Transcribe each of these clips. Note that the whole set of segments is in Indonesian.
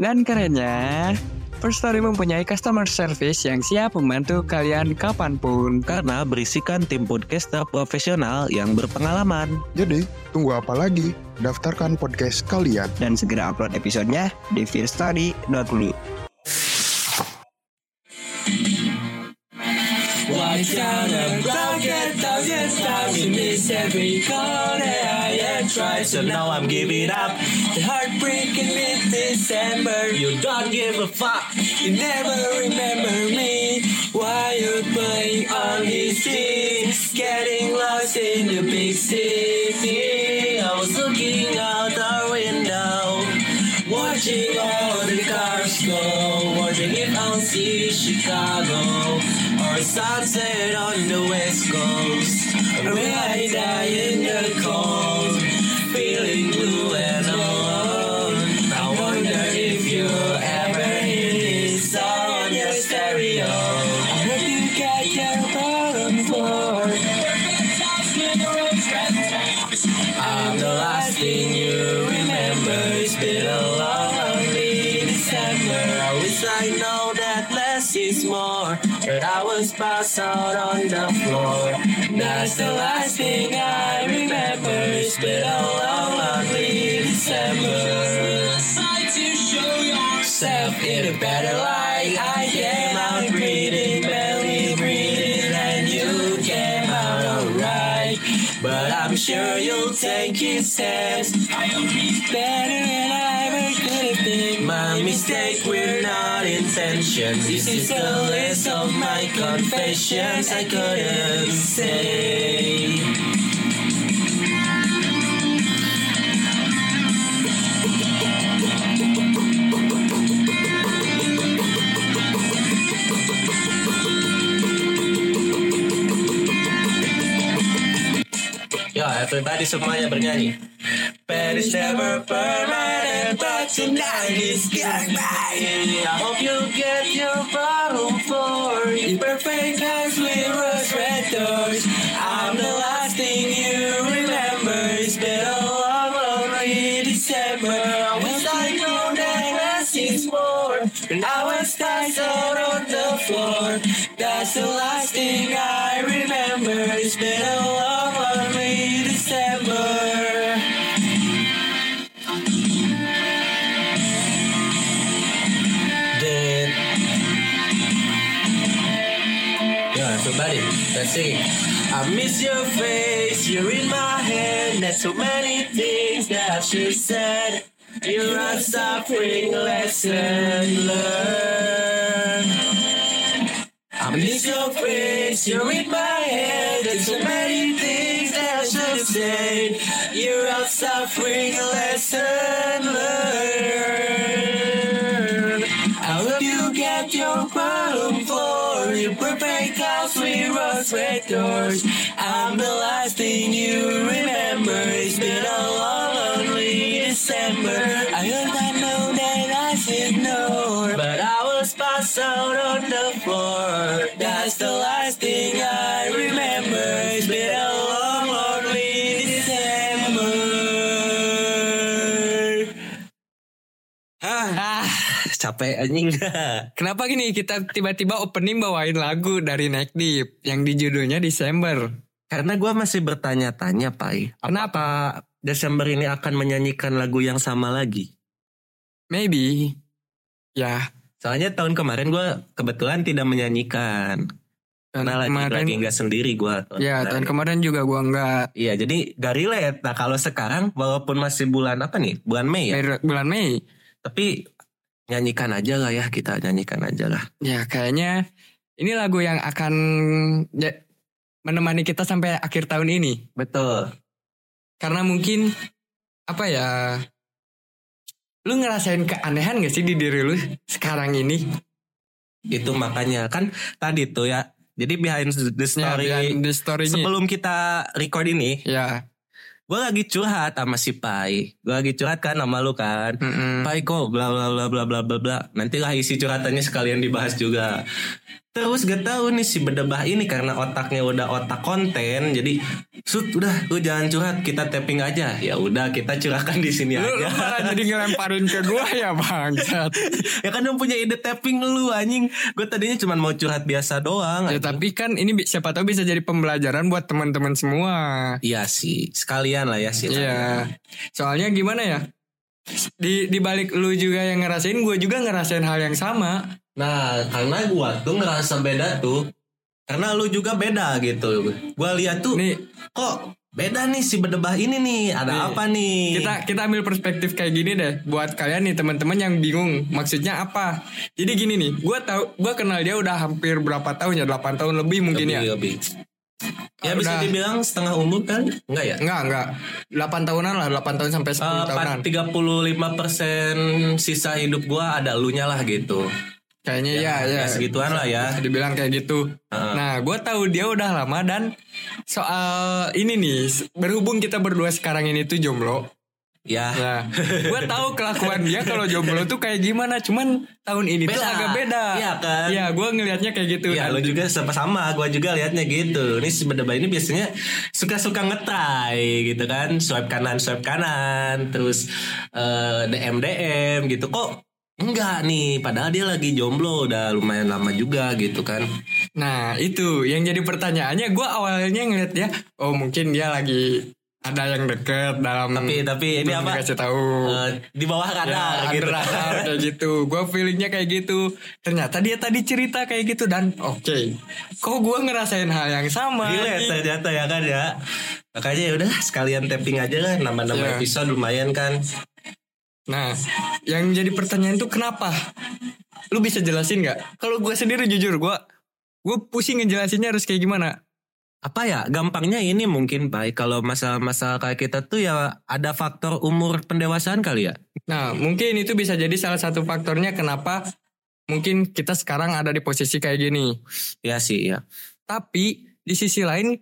Dan kerennya, First Story mempunyai customer service yang siap membantu kalian kapan pun. Karena berisikan tim podcaster profesional yang berpengalaman. Jadi, tunggu apa lagi? Daftarkan podcast kalian. Dan segera upload episodenya di fearstory.me. Watch out about get thousand times you miss every corner I had tried so now I'm giving up. The heartbreaking mid December You don't give a fuck. You never remember me. Why you playing on his teams Getting lost in the big city. I was looking out our window Watching Sunset on the west coast. Will I in the cold passed out on the floor. That's the last thing I remember. It's been a long, lonely December. Self in a better light. I came out breathing, barely breathing, and you came out alright. But I'm sure you'll take his steps. Better than I My mistake, we're not intentions. This is the list of my confessions I couldn't say. Yo, everybody semuanya bernyanyi. It's never permanent, but tonight is getting goodbye. I hope you get your bottom floor. In perfect house with rose red doors. I'm the last thing you remember. It's been a long, lonely December. I wish I know that is more. And I was passed out on the floor. That's the last thing I remember. It's been a long, everybody, let's. I miss your face, you're in my head. There's so many things that you said. You're a suffering lesson learned. I miss your face, you're in my head. There's so many things that have said. You're a suffering lesson learned. I hope you get your bottom floor. Your perfect red doors. I'm the last thing you remember. It's been a long, lonely December. I hope I know that I should know. But I was passed out on the floor. That's the last capek anjing. Kenapa gini kita tiba-tiba opening bawain lagu dari Neck Deep yang di judulnya Desember? Karena gua masih bertanya-tanya, Pai. Kenapa Desember ini akan menyanyikan lagu yang sama lagi? Maybe. Ya, Soalnya tahun kemarin gua kebetulan tidak menyanyikan. tahun Karena lagi, kemarin lagi nggak sendiri gua. Ya, tahun kemarin juga gua nggak Iya, jadi gak relate. Nah, kalau sekarang walaupun masih bulan apa nih? Bulan Mei ya. Mei- bulan Mei. Tapi nyanyikan aja lah ya, kita nyanyikan aja lah. Ya, kayaknya ini lagu yang akan ya, menemani kita sampai akhir tahun ini. Betul. Karena mungkin apa ya? Lu ngerasain keanehan gak sih di diri lu sekarang ini? Itu makanya kan tadi tuh ya. Jadi behind the Ya, story behind the story-nya. sebelum kita record ini, Ya. Gue lagi curhat sama si Pai. Gue lagi curhat kan sama lu kan. mm-mm. Pai kok bla bla bla bla bla bla bla. Nantilah isi curhatannya sekalian dibahas juga. Terus gak tahu nih si bedebah ini karena otaknya udah otak konten, jadi sud udah lu jangan curhat, kita tapping aja. Ya udah kita curahkan di sini Lu, lu aja. malah jadi ngelemparin ke gua ya bangsat. ya kan yang punya ide tapping lu anjing. Gue tadinya cuma mau curhat biasa doang. Ya anjing. tapi kan ini siapa tahu bisa jadi pembelajaran buat teman-teman semua. Iya sih, sekalian lah ya sih. Iya. Soalnya gimana ya? Di di balik lu juga yang ngerasain, gue juga ngerasain hal yang sama. Nah, karena gua tuh ngerasa beda tuh. Karena lu juga beda gitu. Gua lihat tuh Nih, kok beda nih si bedebah ini nih. Ada Nih, apa nih? kita kita ambil perspektif kayak gini deh buat kalian nih teman-teman yang bingung maksudnya apa. Jadi gini nih, gue tahu gue kenal dia udah hampir berapa tahun ya? 8 tahun lebih mungkin ya. Lebih, lebih. Ya bisa udah. dibilang setengah umur kan? Enggak ya? Enggak, enggak. 8 tahunan lah, 8 tahun sampai 10 Eh, tahunan. 35% sisa hidup gua ada elunya lah gitu. Kayaknya ya, ya. ya segituan lah ya. Dibilang kayak gitu. Heeh. Nah, gue tahu dia udah lama dan soal ini nih, berhubung kita berdua sekarang ini tuh jomblo. Ya. Nah, gue tahu kelakuan dia kalau jomblo tuh kayak gimana. Cuman tahun ini tuh Beda. agak beda. Iya kan? Iya, gue ngelihatnya kayak gitu. Ya Dan- lo juga sama-sama Gua juga liatnya gitu Ini bedebah ini biasanya Suka-suka ngetry gitu kan Swipe kanan swipe kanan Terus eh, DM DM gitu Kok enggak nih Padahal dia lagi jomblo Udah lumayan lama juga gitu kan Nah, itu yang jadi pertanyaannya. Gue awalnya ngeliat dia, oh mungkin dia lagi ada yang deket dalam. Tapi tapi ini apa Dikasih tahu. eh, Di bawah radar ya, gitu radar kayak gitu. Gue feelingnya kayak gitu. Ternyata dia tadi cerita kayak gitu dan oke. Kok gue ngerasain hal yang sama? Gila ternyata ya kan ya Makanya ya udah sekalian tapping aja lah Nama-nama Iya. episode lumayan kan Nah, yang jadi pertanyaan tuh kenapa? Lu bisa jelasin nggak? Kalau gue sendiri jujur, gue gue pusing ngejelasinnya harus kayak gimana. apa ya gampangnya ini mungkin baik kalau masalah-masalah kayak kita tuh ya ada faktor umur pendewasaan kali ya Nah, mungkin itu bisa jadi salah satu faktornya kenapa mungkin kita sekarang ada di posisi kayak gini. ya sih ya Tapi di sisi lain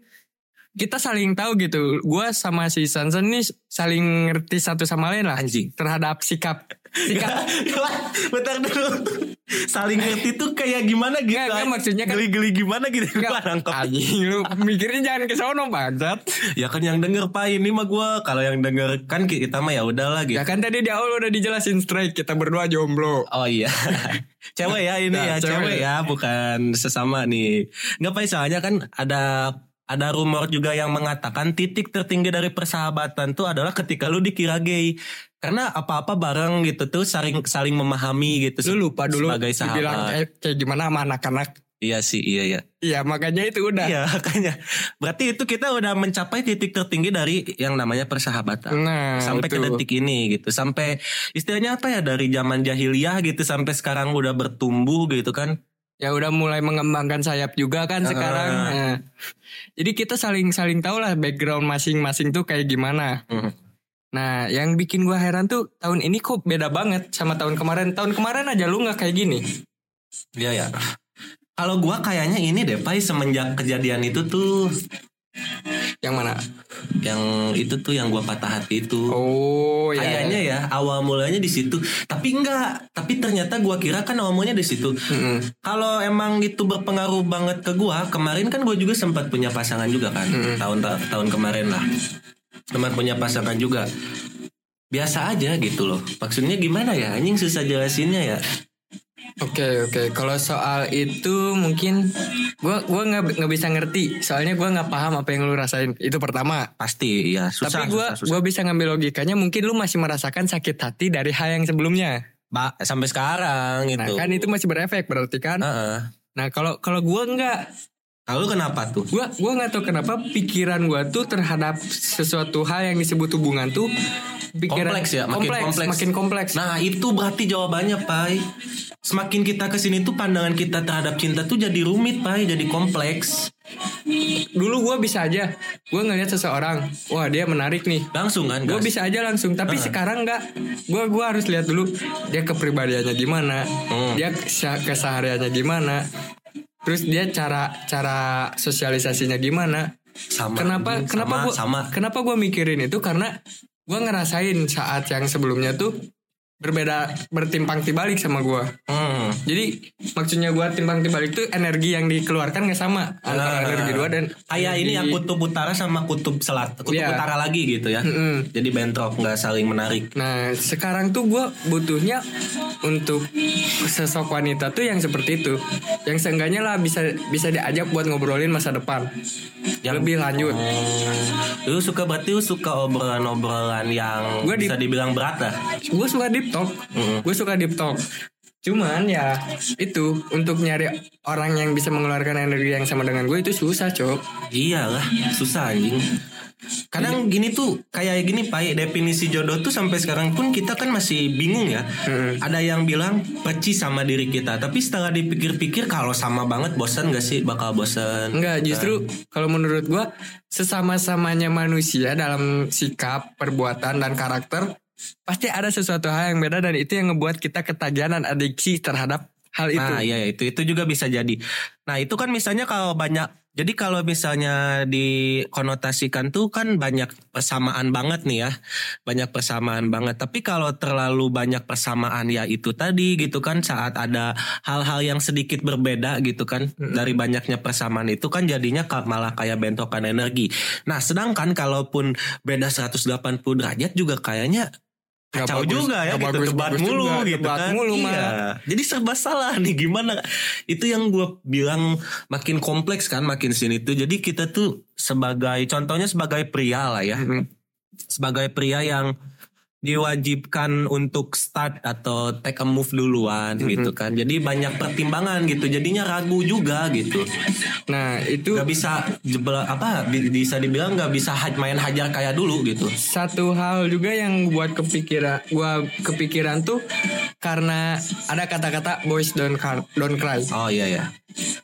kita saling tahu gitu. Gua sama si Sansan nih saling ngerti satu sama lain lah anjing terhadap sikap sikap bentar dulu saling ngerti tuh kayak gimana gitu nggak, anjing. maksudnya kan- geli-geli gimana gitu Gua nangkep. anjing lu mikirnya jangan ke sono bangsat. ya kan yang denger pak ini mah gue kalau yang denger kan kita mah ya udahlah gitu Ya kan tadi di awal udah dijelasin straight kita berdua jomblo. Oh iya, cewek ya ini Nah, ya cewek. cewek ya, bukan sesama nih. Nggak apa soalnya kan ada ada rumor juga yang mengatakan titik tertinggi dari persahabatan tuh adalah ketika lu dikira gay. Karena apa-apa bareng gitu tuh saling saling memahami gitu. Lu lupa dulu sebagai dibilang sahabat. kayak, kayak gimana sama anak-anak. Iya sih, iya ya. Iya makanya itu udah. Iya, makanya. Berarti itu kita udah mencapai titik tertinggi dari yang namanya persahabatan. Nah, sampai ke betul. detik ini gitu sampai istilahnya apa ya dari zaman jahiliyah gitu sampai sekarang udah bertumbuh gitu kan ya udah mulai mengembangkan sayap juga kan Ah. sekarang. Nah, jadi kita saling saling tahu lah background masing-masing tuh kayak gimana. Mhm. Nah, yang bikin gua heran tuh tahun ini kok beda banget sama tahun kemarin. Tahun kemarin aja lu nggak kayak gini. Iya ya. Kalau gua kayaknya ini deh, Pai semenjak kejadian itu tuh Yang mana? yang itu tuh yang gua patah hati itu. Oh, ya. Kayaknya ya awal mulanya di situ. Tapi enggak, tapi ternyata gua kira kan awal mulanya di situ. Mm-mm. Kalau emang itu berpengaruh banget ke gua, kemarin kan gua juga sempat punya pasangan juga kan. Tahun tahun kemarin lah. Sempat punya pasangan juga. Biasa aja gitu loh. Maksudnya gimana ya? Anjing susah jelasinnya ya. Oke oke kalau soal itu mungkin gua gua nggak nggak bisa ngerti soalnya gua nggak paham apa yang lu rasain itu pertama Pasti ya susah. tapi gua susah, susah. gua bisa ngambil logikanya mungkin lu masih merasakan sakit hati dari hal yang sebelumnya Ba- sampai sekarang nah gitu. kan itu masih berefek berarti kan Heeh. nah kalau kalau gua nggak Lalu kenapa tuh? gua gua nggak tahu kenapa pikiran gua tuh terhadap sesuatu hal yang disebut hubungan tuh pikiran kompleks ya, makin kompleks. makin kompleks Nah itu berarti jawabannya, Pai. Semakin kita ke sini tuh pandangan kita terhadap cinta tuh jadi rumit, Pai, jadi kompleks. dulu gua bisa aja gua ngelihat seseorang wah dia menarik nih Langsung kan? gue bisa aja langsung tapi Heeh. sekarang nggak gue gua harus lihat dulu dia kepribadiannya gimana Hmm. dia kesehariannya gimana terus dia cara cara sosialisasinya gimana? Sama, kenapa kenapa sama, gua sama. kenapa gue mikirin itu? Karena gue ngerasain saat yang sebelumnya tuh berbeda bertimpang tibalik sama gue Hmm. jadi maksudnya gue timpang tibalik tuh energi yang dikeluarkan nggak sama antara Nah. energi dua dan Kayak ini ya energi- kutub utara sama kutub selat, kutub Iya. utara lagi gitu ya. Mm-mm. Jadi bentrok nggak saling menarik. Nah sekarang tuh gue butuhnya untuk sosok wanita tuh yang seperti itu, yang seenggaknya lah bisa bisa diajak buat ngobrolin masa depan, yang lebih lanjut. Hmm. Lu suka berarti lu suka obrolan-obrolan yang Gua di- bisa dibilang berat lah. Gue suka deep talk, Mm. gue suka deep talk. Cuman ya itu untuk nyari orang yang bisa mengeluarkan energi yang sama dengan gue itu susah cok. Iyalah, susah anjing. Kadang gini tuh kayak gini Pak, definisi jodoh tuh sampai sekarang pun kita kan masih bingung ya. Ada yang bilang percis sama diri kita, tapi setelah dipikir-pikir kalau sama banget bosan gak sih? Bakal bosan. Enggak, justru kalau menurut gua sesama-samanya manusia dalam sikap, perbuatan dan karakter pasti ada sesuatu hal yang beda dan itu yang ngebuat kita ketagihan dan adiksi terhadap hal itu. Nah, iya itu itu juga bisa jadi. Nah, itu kan misalnya kalau banyak jadi kalau misalnya dikonotasikan tuh kan banyak persamaan banget nih ya. Banyak persamaan banget. Tapi kalau terlalu banyak persamaan ya itu tadi gitu kan saat ada hal-hal yang sedikit berbeda gitu kan dari banyaknya persamaan itu kan jadinya malah kayak bentrokan energi. Nah, sedangkan kalaupun beda 180 derajat juga kayaknya kacau bagus, juga ya gitu bagus, debat bagus mulu juga, gitu debat kan. mulu iya. jadi serba salah nih gimana? Itu yang gue bilang makin kompleks kan makin sini tuh jadi kita tuh sebagai contohnya sebagai pria lah ya. Mm-mm. sebagai pria yang diwajibkan untuk start atau take a move duluan gitu kan jadi banyak pertimbangan gitu jadinya ragu juga gitu Nah, itu nggak bisa jebel apa bi- bisa dibilang nggak bisa main hajar kayak dulu gitu satu hal juga yang buat kepikiran gua kepikiran tuh karena ada kata-kata boys don't cry, don't cry. oh iya ya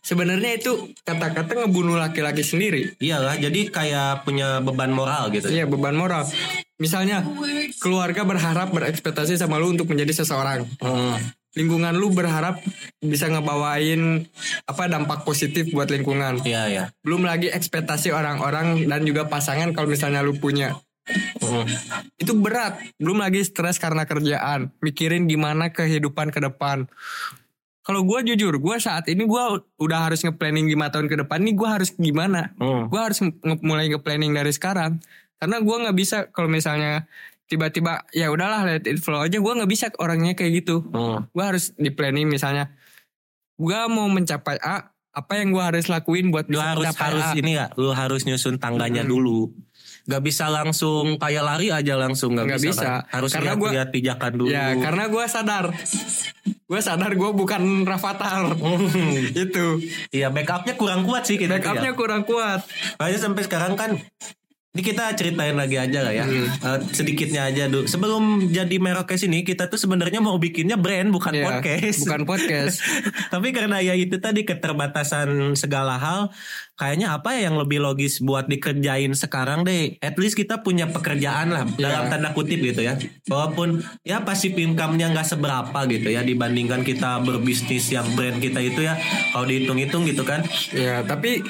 Sebenarnya itu kata-kata ngebunuh laki-laki sendiri. Iyalah, jadi kayak punya beban moral gitu. Iya beban moral. Misalnya keluarga berharap berekspektasi sama lu untuk menjadi seseorang. Hmm. Lingkungan lu berharap bisa ngebawain apa dampak positif buat lingkungan. Iya, iya. Belum lagi ekspektasi orang-orang dan juga pasangan kalau misalnya lu punya. Hmm. Itu berat. Belum lagi stres karena kerjaan. Mikirin gimana kehidupan ke depan. Kalau gue jujur, gue saat ini gue udah harus nge-planning 5 tahun ke depan nih gue harus gimana. Hmm. Gue harus nge- mulai nge-planning dari sekarang. Karena gue nggak bisa kalau misalnya tiba-tiba ya udahlah let it flow aja. Gue nggak bisa orangnya kayak gitu. Hmm. Gue harus di planning misalnya. Gue mau mencapai A, apa yang gue harus lakuin buat Lu bisa harus mencapai harus A. ini ya, lu harus nyusun tangganya dulu. Gak bisa langsung kayak lari aja langsung gak, Nggak bisa. bisa. kan? Harus Karena lihat, gua- lihat pijakan dulu. Ya karena gue sadar. gue sadar gue bukan Rafathar. itu. Iya, backupnya kurang kuat sih kita. Backupnya ya. kurang kuat. Makanya sampai sekarang kan ini kita ceritain lagi aja lah ya. Eh, sedikitnya aja dulu. Sebelum jadi Merokes ini kita tuh sebenarnya mau bikinnya brand bukan Iya, podcast. Bukan podcast. Tapi karena ya itu tadi keterbatasan segala hal, kayaknya apa ya yang lebih logis buat dikerjain sekarang deh. At least kita punya pekerjaan lah dalam Iya. tanda kutip gitu ya. Walaupun ya passive income-nya nggak seberapa gitu ya dibandingkan kita berbisnis yang brand kita itu ya. Kalau dihitung-hitung gitu kan. Ya, tapi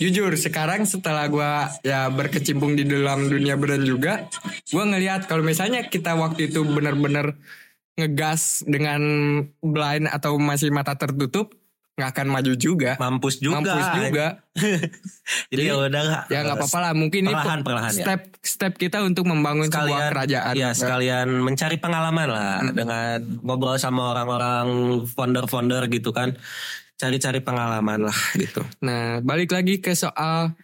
jujur sekarang setelah gua ya berkecimpung di dalam dunia brand juga, gua ngelihat kalau misalnya kita waktu itu benar-benar ngegas dengan blind atau masih mata tertutup, nggak akan maju juga. mampus juga. Mampus juga. Jadi ya udah Ya nggak apa-apa lah. Mungkin Perlahan, ini perlahan, ya. step step kita untuk membangun sebuah sekalian kerajaan. ya sekalian mencari pengalaman lah Hmm. dengan ngobrol sama orang-orang founder-founder gitu kan cari-cari pengalaman lah gitu Nah, balik lagi ke soal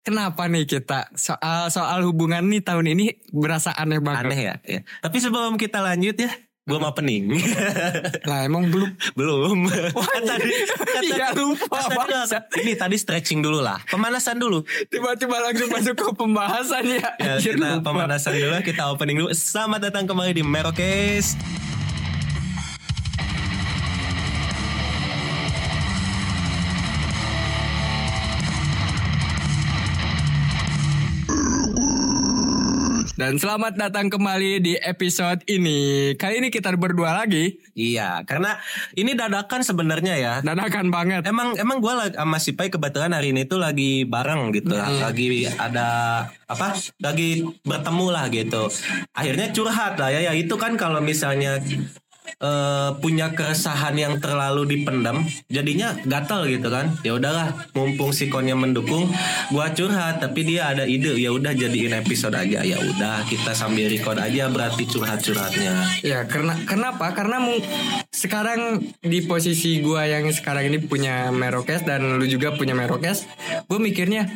kenapa nih kita soal soal hubungan nih tahun ini berasa aneh banget. aneh ya, ya. tapi sebelum kita lanjut ya belum opening Lah emang belum. belum. Kan tadi kan Iya tadi- lupa. kan tadi- ini tadi stretching dulu lah. Pemanasan dulu. Tiba-tiba langsung masuk ke pembahasan ya. ya, kita lupa. pemanasan dulu kita opening dulu. Selamat datang kembali di Merokes Dan selamat datang kembali di episode ini. Kali ini kita berdua lagi. iya karena ini dadakan sebenarnya ya Dadakan banget. Emang emang gue sama si Pai kebetulan hari ini tuh lagi bareng gitu, lagi ada apa? Lagi bertemu lah gitu. Akhirnya curhat lah ya. Ya itu kan kalau misalnya eh, punya keresahan yang terlalu dipendam, jadinya gatal gitu kan. Ya udahlah, mumpung si konnya mendukung, gua curhat. Tapi dia ada ide, ya udah jadiin episode aja. Ya udah kita sambil record aja berarti curhat-curhatnya. Ya karena kenapa? Karena sekarang di posisi gua yang sekarang ini punya Merokes dan lu juga punya Merokes, gue mikirnya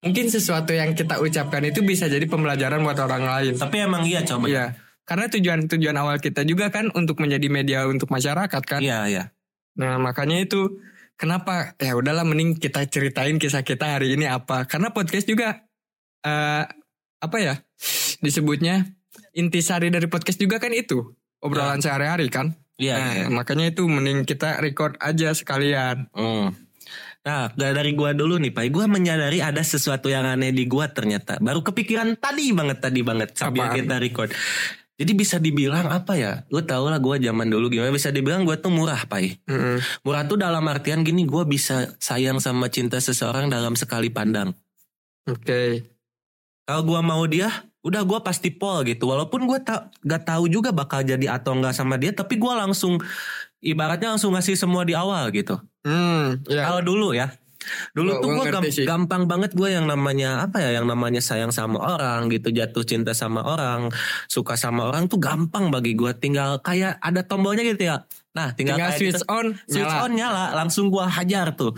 mungkin sesuatu yang kita ucapkan itu bisa jadi pembelajaran buat orang lain. Tapi emang iya coba. Iya. Karena tujuan tujuan awal kita juga kan untuk menjadi media untuk masyarakat kan. Iya, iya. Nah makanya itu kenapa ya udahlah mending kita ceritain kisah kita hari ini apa. Karena podcast juga eh apa ya disebutnya intisari dari podcast juga kan itu obrolan sehari-hari kan. Iya, Nah, iya. makanya itu mending kita record aja sekalian. Hmm. Nah, da- dari gua dulu nih, Pak. Gua menyadari ada sesuatu yang aneh di gua ternyata. Baru kepikiran tadi banget, tadi banget sambil Apaan? kita record. Jadi bisa dibilang apa ya? Lu tau lah gua zaman dulu gimana bisa dibilang gua tuh murah, Pak. Mm-mm. Murah tuh dalam artian gini, gua bisa sayang sama cinta seseorang dalam sekali pandang. Oke. Kalau gua mau dia, udah gua pasti pol gitu. Walaupun gua tak gak tahu juga bakal jadi atau enggak sama dia, tapi gua langsung ibaratnya langsung ngasih semua di awal gitu. Hmm, ya. Kalau dulu ya. Dulu Gua- tuh gua gue sih. gampang banget gue yang namanya apa ya yang namanya sayang sama orang gitu jatuh cinta sama orang suka sama orang tuh gampang bagi gue tinggal kayak ada tombolnya gitu ya. Nah tinggal, Tinggal kayak switch gitu, on, switch nyala. on nyala. Langsung gue hajar tuh.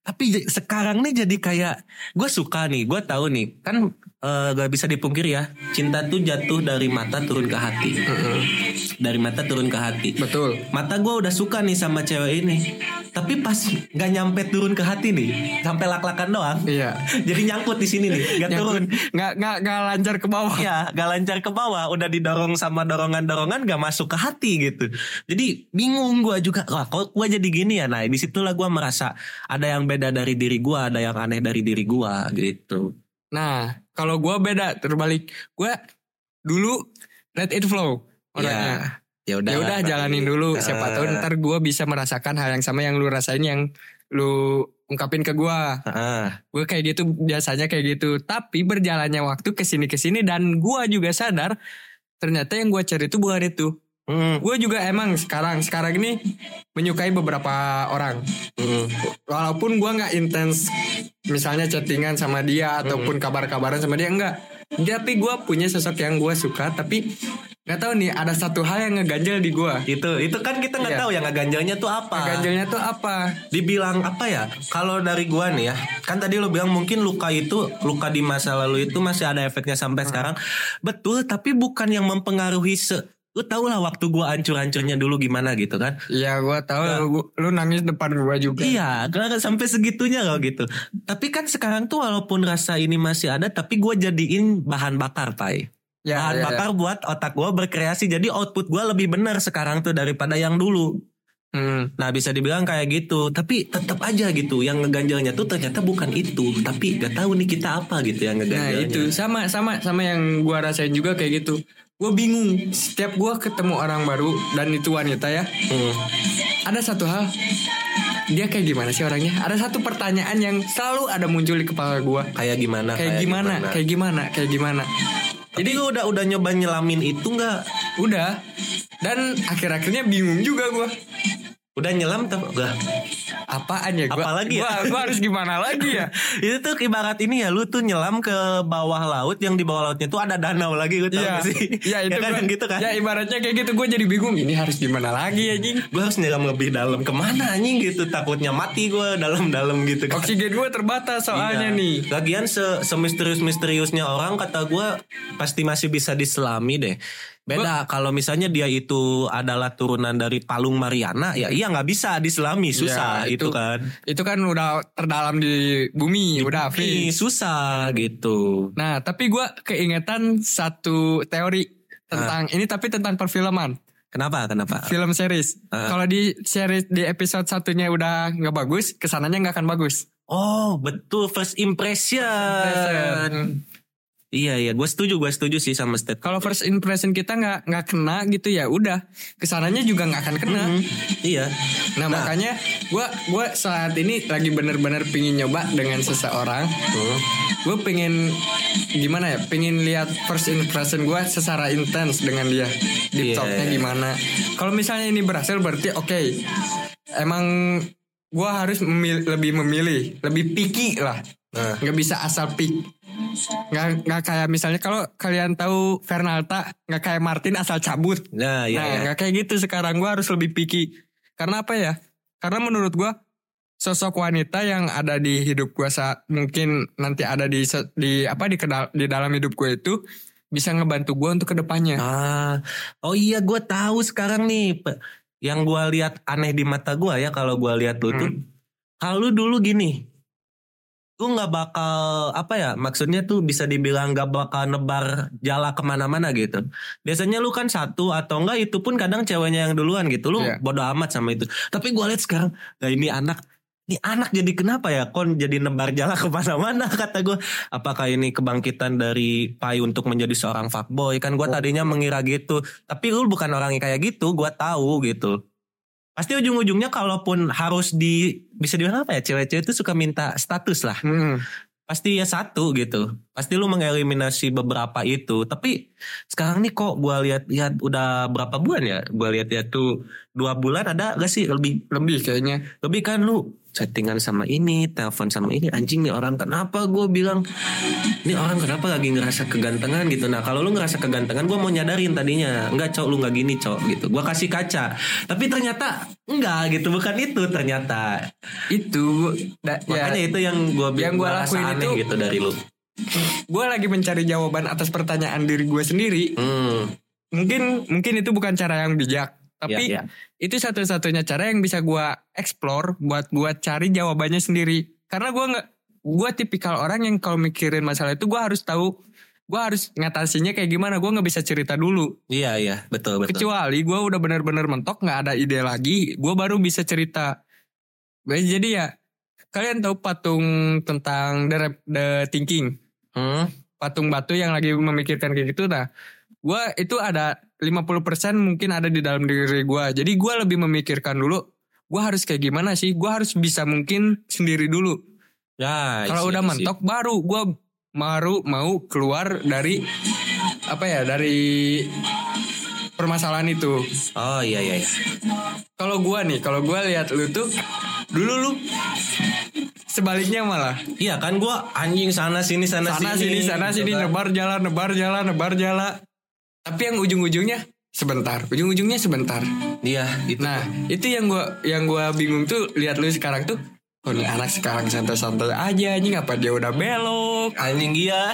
Tapi sekarang nih jadi kayak gue suka nih gue tahu nih kan eh, gak bisa dipungkiri ya cinta tuh jatuh dari mata turun ke hati. Dari mata turun ke hati. Betul. mata gue udah suka nih sama cewek ini. Tapi pas nggak nyampe turun ke hati nih sampai lak-lakan doang. Iya. jadi nyangkut di sini nih nggak turun. Nggak nggak nggak lancar ke bawah. ya gak lancar ke bawah. Udah didorong sama dorongan-dorongan gak masuk ke hati gitu. Jadi bingung gue juga wah kok gue jadi gini ya? Nah di situlah gue merasa ada yang beda dari diri gue ada yang aneh dari diri gue gitu Nah, kalau gua beda terbalik. Gua dulu let it flow orangnya. ya udah Ya udah jalanin dulu. Siapa tahu ntar gua bisa merasakan hal yang sama yang lu rasain yang lu ungkapin ke gua. Ah, Gue kayak gitu biasanya kayak gitu. Tapi berjalannya waktu ke sini ke sini dan gua juga sadar ternyata yang gua cari itu bukan itu. Hmm, Gue juga emang sekarang sekarang ini menyukai beberapa orang. hmm, Walaupun gua nggak intens misalnya chattingan sama dia ataupun kabar-kabaran sama dia enggak. Tapi gua punya sosok yang gua suka tapi nggak tahu nih ada satu hal yang ngeganjel di gua. itu itu kan kita nggak Iya. tahu ya ngeganjalnya tuh apa Ganjelnya tuh apa? dibilang apa ya kalau dari gua nih ya kan tadi lo bilang mungkin luka itu luka di masa lalu itu masih ada efeknya sampai sekarang betul tapi bukan yang mempengaruhi se lu tau lah waktu gua hancur-hancurnya dulu gimana gitu kan Iya gua tahu Ya. lu, lu nangis depan gua juga. Iya, karena sampai segitunya loh gitu. Tapi kan sekarang tuh walaupun rasa ini masih ada, tapi gua jadiin bahan bakar, Pai. Ya, bahan ya, bakar buat otak gua berkreasi. Jadi output gua lebih benar sekarang tuh daripada yang dulu. Hmm. Nah bisa dibilang kayak gitu Tapi tetap aja gitu Yang ngeganjalnya tuh ternyata bukan itu Tapi gak tahu nih kita apa gitu yang Nah ngeganjalnya itu sama sama sama yang gua rasain juga kayak gitu. Gue bingung setiap gua ketemu orang baru dan itu wanita ya. Hmm. Ada satu hal dia kayak gimana sih orangnya? Ada satu pertanyaan yang selalu ada muncul di kepala gua. Kayak gimana Kayak gimana? Kayak gimana? Kayak gimana? Jadi lu udah udah nyoba nyelamin itu nggak? Udah. Dan akhir-akhirnya bingung juga gua. Udah nyelam tapi enggak. apaan ya gua, Apalagi ya? gua, gua harus gimana lagi ya itu tuh ibarat ini ya lu tuh nyelam ke bawah laut yang di bawah lautnya tuh ada danau lagi Iya, gak sih iya itu ya kan gua- gitu kan Ya ibaratnya kayak gitu gue jadi bingung ini harus gimana lagi anjing. gue harus nyelam lebih dalam ke mana anjing gitu takutnya mati gue dalam-dalam gitu kan Oksigen gue terbatas soalnya Iya. nih. Lagian se semisterius misteriusnya orang kata gue pasti masih bisa diselami deh. Beda kalau misalnya dia itu adalah turunan dari Palung Mariana, ya iya nggak bisa diselami susah Ya, itu, itu- kan. Itu kan udah terdalam di bumi, udah Ih, fix. susah gitu. Nah, tapi gue keingetan satu teori tentang ini tapi tentang perfilman, Kenapa? Kenapa? film series. Ah. Kalau di series di episode satunya udah nggak bagus, ke sananya nggak akan bagus. Oh betul first impression. Iya iya, gue setuju, gue setuju sih sama state. Kalau first impression kita nggak nggak kena gitu ya udah, ke sananya juga nggak akan kena. Iya. Nah, makanya gue gua saat ini lagi bener-bener pingin nyoba dengan seseorang. Hmm. Gue pengen gimana ya? Pengen lihat first impression gue secara intens dengan dia. Deep Iya. talknya gimana? Kalau misalnya ini berhasil berarti oke. Emang gue harus memil- lebih memilih, lebih picky lah. Nah. Nggak bisa asal pick. Nggak nggak kayak misalnya kalau kalian tahu Fernalta nggak kayak Martin asal cabut. Nah, iya, nah, iya. nggak kayak gitu sekarang gue harus lebih picky. Karena apa ya? Karena menurut gue sosok wanita yang ada di hidup gue saat mungkin nanti ada di di apa di kedal- di dalam hidup gue itu bisa ngebantu gue untuk ke depannya. Ah, oh iya gue tahu sekarang nih yang gue lihat aneh di mata gue ya kalau gue lihat lu tuh, kalau lu dulu gini, lu nggak bakal apa ya maksudnya tuh bisa dibilang nggak bakal nebar jala ke mana-mana gitu. Biasanya lu kan satu atau enggak itu pun kadang ceweknya yang duluan gitu, lu Iya. bodo amat sama itu. Tapi gue lihat sekarang, nah ini anak ini anak jadi kenapa ya? Kon jadi nebar jala ke mana-mana? kata gue apakah ini kebangkitan dari Pai untuk menjadi seorang fuckboy? Kan gue tadinya mengira gitu. Tapi lu bukan orang yang kayak gitu gue tahu gitu pasti ujung-ujungnya kalaupun harus di bisa dibilang apa ya cewek-cewek itu suka minta status lah. Hmm. pasti ya satu gitu. Pasti lu mengeliminasi beberapa itu. Tapi sekarang nih kok gue lihat-lihat udah berapa bulan ya? Gue lihat-lihat tuh dua bulan ada gak sih? Lebih Lebih kayaknya. lebih kan lu settingan sama ini, telepon sama ini, anjing nih orang kenapa gue bilang, ini orang kenapa lagi ngerasa kegantengan gitu. Nah kalau lu ngerasa kegantengan gue mau nyadarin tadinya, enggak cok lu nggak gini cok gitu. Gue kasih kaca, tapi ternyata enggak gitu, bukan itu ternyata. Itu da- ya, Makanya itu yang gue Yang gua lakuin aneh itu- gitu dari lu. gue lagi mencari jawaban atas pertanyaan diri gue sendiri. Hmm, Mungkin mungkin itu bukan cara yang bijak, tapi Iya, iya. itu satu-satunya cara yang bisa gue explore buat gue cari jawabannya sendiri. Karena gue nggak, gue tipikal orang yang kalau mikirin masalah itu gue harus tahu, gue harus ngatasinya kayak gimana. Gue nggak bisa cerita dulu. iya iya betul betul. Kecuali gue udah bener-bener mentok nggak ada ide lagi, gue baru bisa cerita. Jadi ya kalian tahu patung tentang the, the thinking, Hmm, patung batu yang lagi memikirkan kayak gitu. Nah, gue itu ada 50% mungkin ada di dalam diri gue. Jadi gue lebih memikirkan dulu, gue harus kayak gimana sih? Gue harus bisa mungkin sendiri dulu. ya. Kalau isi- udah isi. mentok, baru gue baru mau keluar dari apa ya dari permasalahan itu. Oh iya iya. iya. Kalau gua nih, kalau gua lihat lu tuh dulu lu sebaliknya malah Iya kan gue anjing sana sini sana, sana sini sana gitu sini kan. nebar jalan nebar jalan nebar jalan. Tapi yang ujung-ujungnya sebentar, ujung-ujungnya sebentar. Iya gitu. Nah, itu yang gua yang gua bingung tuh lihat lu sekarang tuh Oh ini anak sekarang santai-santai aja anjing apa dia udah belok? Anjing iya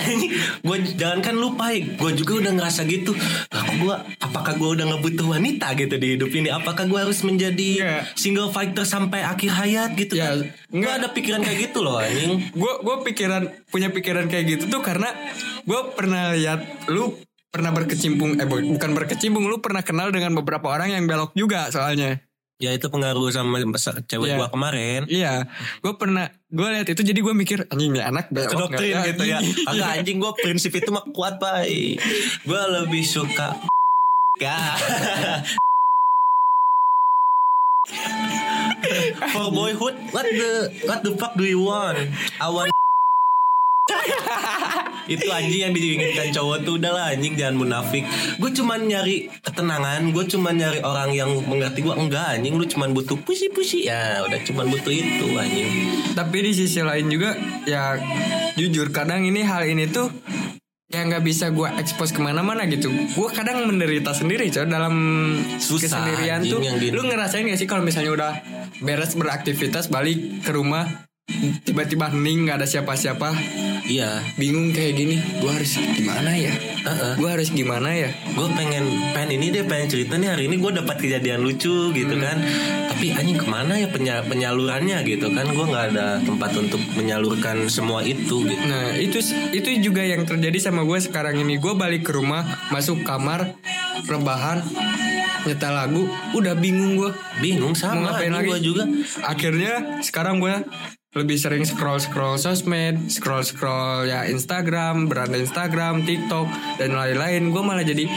Gue jangan kan lupa Gue juga udah ngerasa gitu. Kok gue Apakah gue udah ngebutuh wanita gitu di hidup ini? Apakah gue harus menjadi Iya. Single fighter sampai akhir hayat gitu Ya, kan? Gue ada pikiran kayak gitu loh anjing. Gue gue pikiran punya pikiran kayak gitu tuh karena gue pernah lihat lu pernah berkecimpung eh bu- bukan berkecimpung lu pernah kenal dengan beberapa orang yang belok juga soalnya. Ya itu pengaruh sama cewek Iya. gue kemarin. Iya. Gue pernah gue lihat itu jadi gue mikir anjing nih anak belok Doktrin gitu ya. Anjing?" Agak anjing gue prinsip itu mah kuat pak Gue lebih suka Ya For boyhood What the What the fuck do you want? I want itu anjing yang diinginkan cowok tuh udahlah anjing jangan munafik gue cuman nyari ketenangan gue cuman nyari orang yang mengerti gue enggak anjing lu cuman butuh pusi pusi ya udah cuman butuh itu anjing Tapi di sisi lain juga ya jujur kadang ini hal ini tuh ya nggak bisa gue expose ke mana-mana gitu. Gue kadang menderita sendiri coy dalam Susah, kesendirian tuh. yang Lu ngerasain gak sih kalau misalnya udah beres beraktivitas balik ke rumah tiba-tiba hening nggak ada siapa-siapa. Iya. Bingung kayak gini gue harus gimana ya? Heeh. gue harus gimana ya? Gue pengen pengen ini deh pengen cerita nih. Hari ini gue dapat kejadian lucu gitu kan. Tapi anjing ke mana ya penya- penyalurannya gitu kan? Gue nggak ada tempat untuk menyalurkan semua itu gitu. Nah itu itu juga yang terjadi sama gue sekarang ini. Gue balik ke rumah Masuk kamar Rebahan Nyetel lagu Udah bingung gue bingung Mau sama ngapain anjing lagi? gue juga. Akhirnya sekarang gue lebih sering scroll-scroll sosmed Scroll-scroll ya Instagram Beranda Instagram, TikTok Dan lain-lain. Gue malah jadi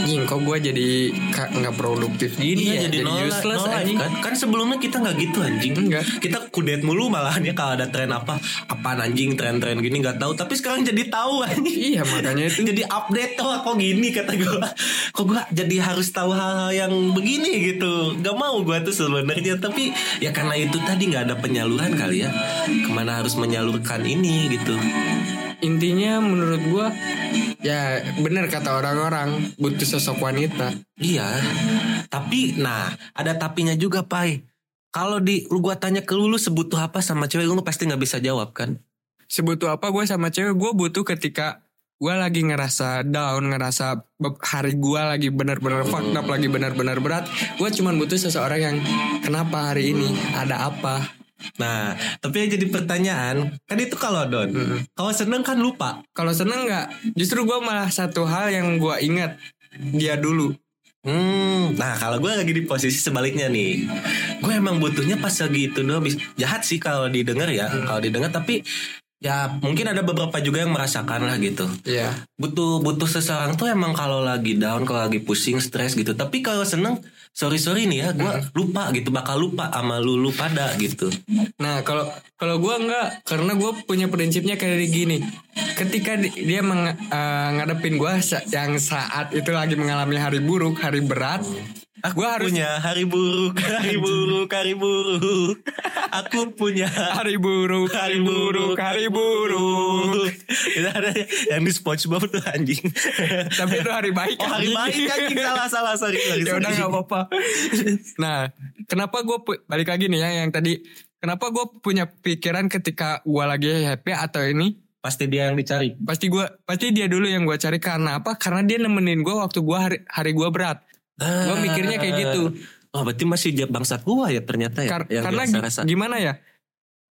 Nying kok gue jadi nggak produktif gini Iya ya? jadi, no, li- useless no life anjing. kan? Kan sebelumnya kita nggak gitu anjing. Enggak. Kita kudet mulu malahan ya Kalau ada tren apa. Apaan anjing tren-tren gini nggak tahu. Tapi sekarang jadi tahu anjing. Iya makanya itu. Jadi update tuh kok gini kata gue kok gue jadi harus tahu hal-hal yang begini gitu. Gak mau gue tuh sebenarnya. Tapi ya karena itu tadi nggak ada penyaluran kali ya ke mana harus menyalurkan ini gitu. Intinya menurut gue Ya bener kata orang-orang Butuh sosok wanita. Iya tapi nah ada tapinya juga pai. Kalau di lu gua tanya ke lu lu sebutuh apa sama cewek lu pasti nggak bisa jawab kan? Sebutuh apa gue sama cewek? Gue butuh ketika gue lagi ngerasa down ngerasa hari gue lagi benar-benar fucked up lagi benar-benar berat gue cuman butuh seseorang yang kenapa hari ini? Ada apa nah tapi yang jadi pertanyaan kan itu kalau don kalau seneng kan lupa kalau seneng nggak justru gue malah satu hal yang gue ingat dia dulu Hmm, nah kalau gue lagi di posisi sebaliknya nih, gue emang butuhnya pas lagi itu doang. Jahat sih kalau didengar ya, kalau didengar. Tapi ya mungkin ada beberapa juga yang merasakan lah gitu. ya Butuh butuh seseorang tuh emang kalau lagi down, kalau lagi pusing, stres gitu. Tapi kalau seneng, sorry sorry nih ya, gue lupa gitu, bakal lupa sama lu lu pada gitu. nah kalau kalau gue nggak karena gue punya prinsipnya kayak gini ketika di- dia meng, eh, ngadepin gue yang saat itu lagi mengalami hari buruk hari berat Aku gue harus punya hari buruk, hari buruk, hari buruk. Aku punya hari buruk hari buruk hari buruk. itu ada yang di SpongeBob tuh anjing. tapi itu hari baik Oh hari anjing. baik anjing. salah salah. Sorry sorry. ya udah nggak apa-apa. Nah kenapa gue balik lagi nih ya yang tadi. Kenapa gue punya pikiran ketika gue lagi happy atau ini? Pasti dia yang dicari. pasti gue pasti dia dulu yang gue cari. Karena apa? Karena dia nemenin gue waktu gue hari hari gue berat gue mikirnya kayak gitu Oh berarti masih dia bangsat gua ya ternyata ya. Kar- yang karena rasa. gimana ya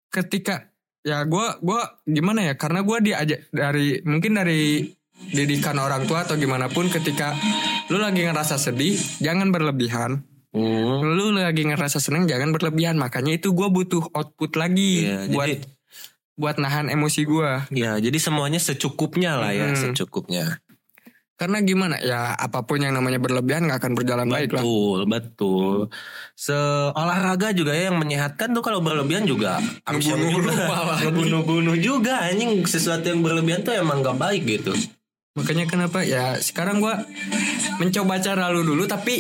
ketika ya gue gua gimana ya karena gue diajak dari mungkin dari didikan orang tua atau gimana pun ketika lu lagi ngerasa sedih jangan berlebihan Hmm. lu lagi ngerasa seneng jangan berlebihan makanya itu gue butuh output lagi Iya, buat jadi buat nahan emosi gue ya jadi semuanya secukupnya lah ya, Hmm. secukupnya. Karena gimana ya apa pun yang namanya berlebihan nggak akan berjalan baik lah Betul, betul. Seolahraga juga ya yang menyehatkan tuh kalau berlebihan juga malah. Ngebunuh-bunuh juga anjing sesuatu yang berlebihan tuh emang gak baik gitu. makanya kenapa ya sekarang gue mencoba cara lu dulu tapi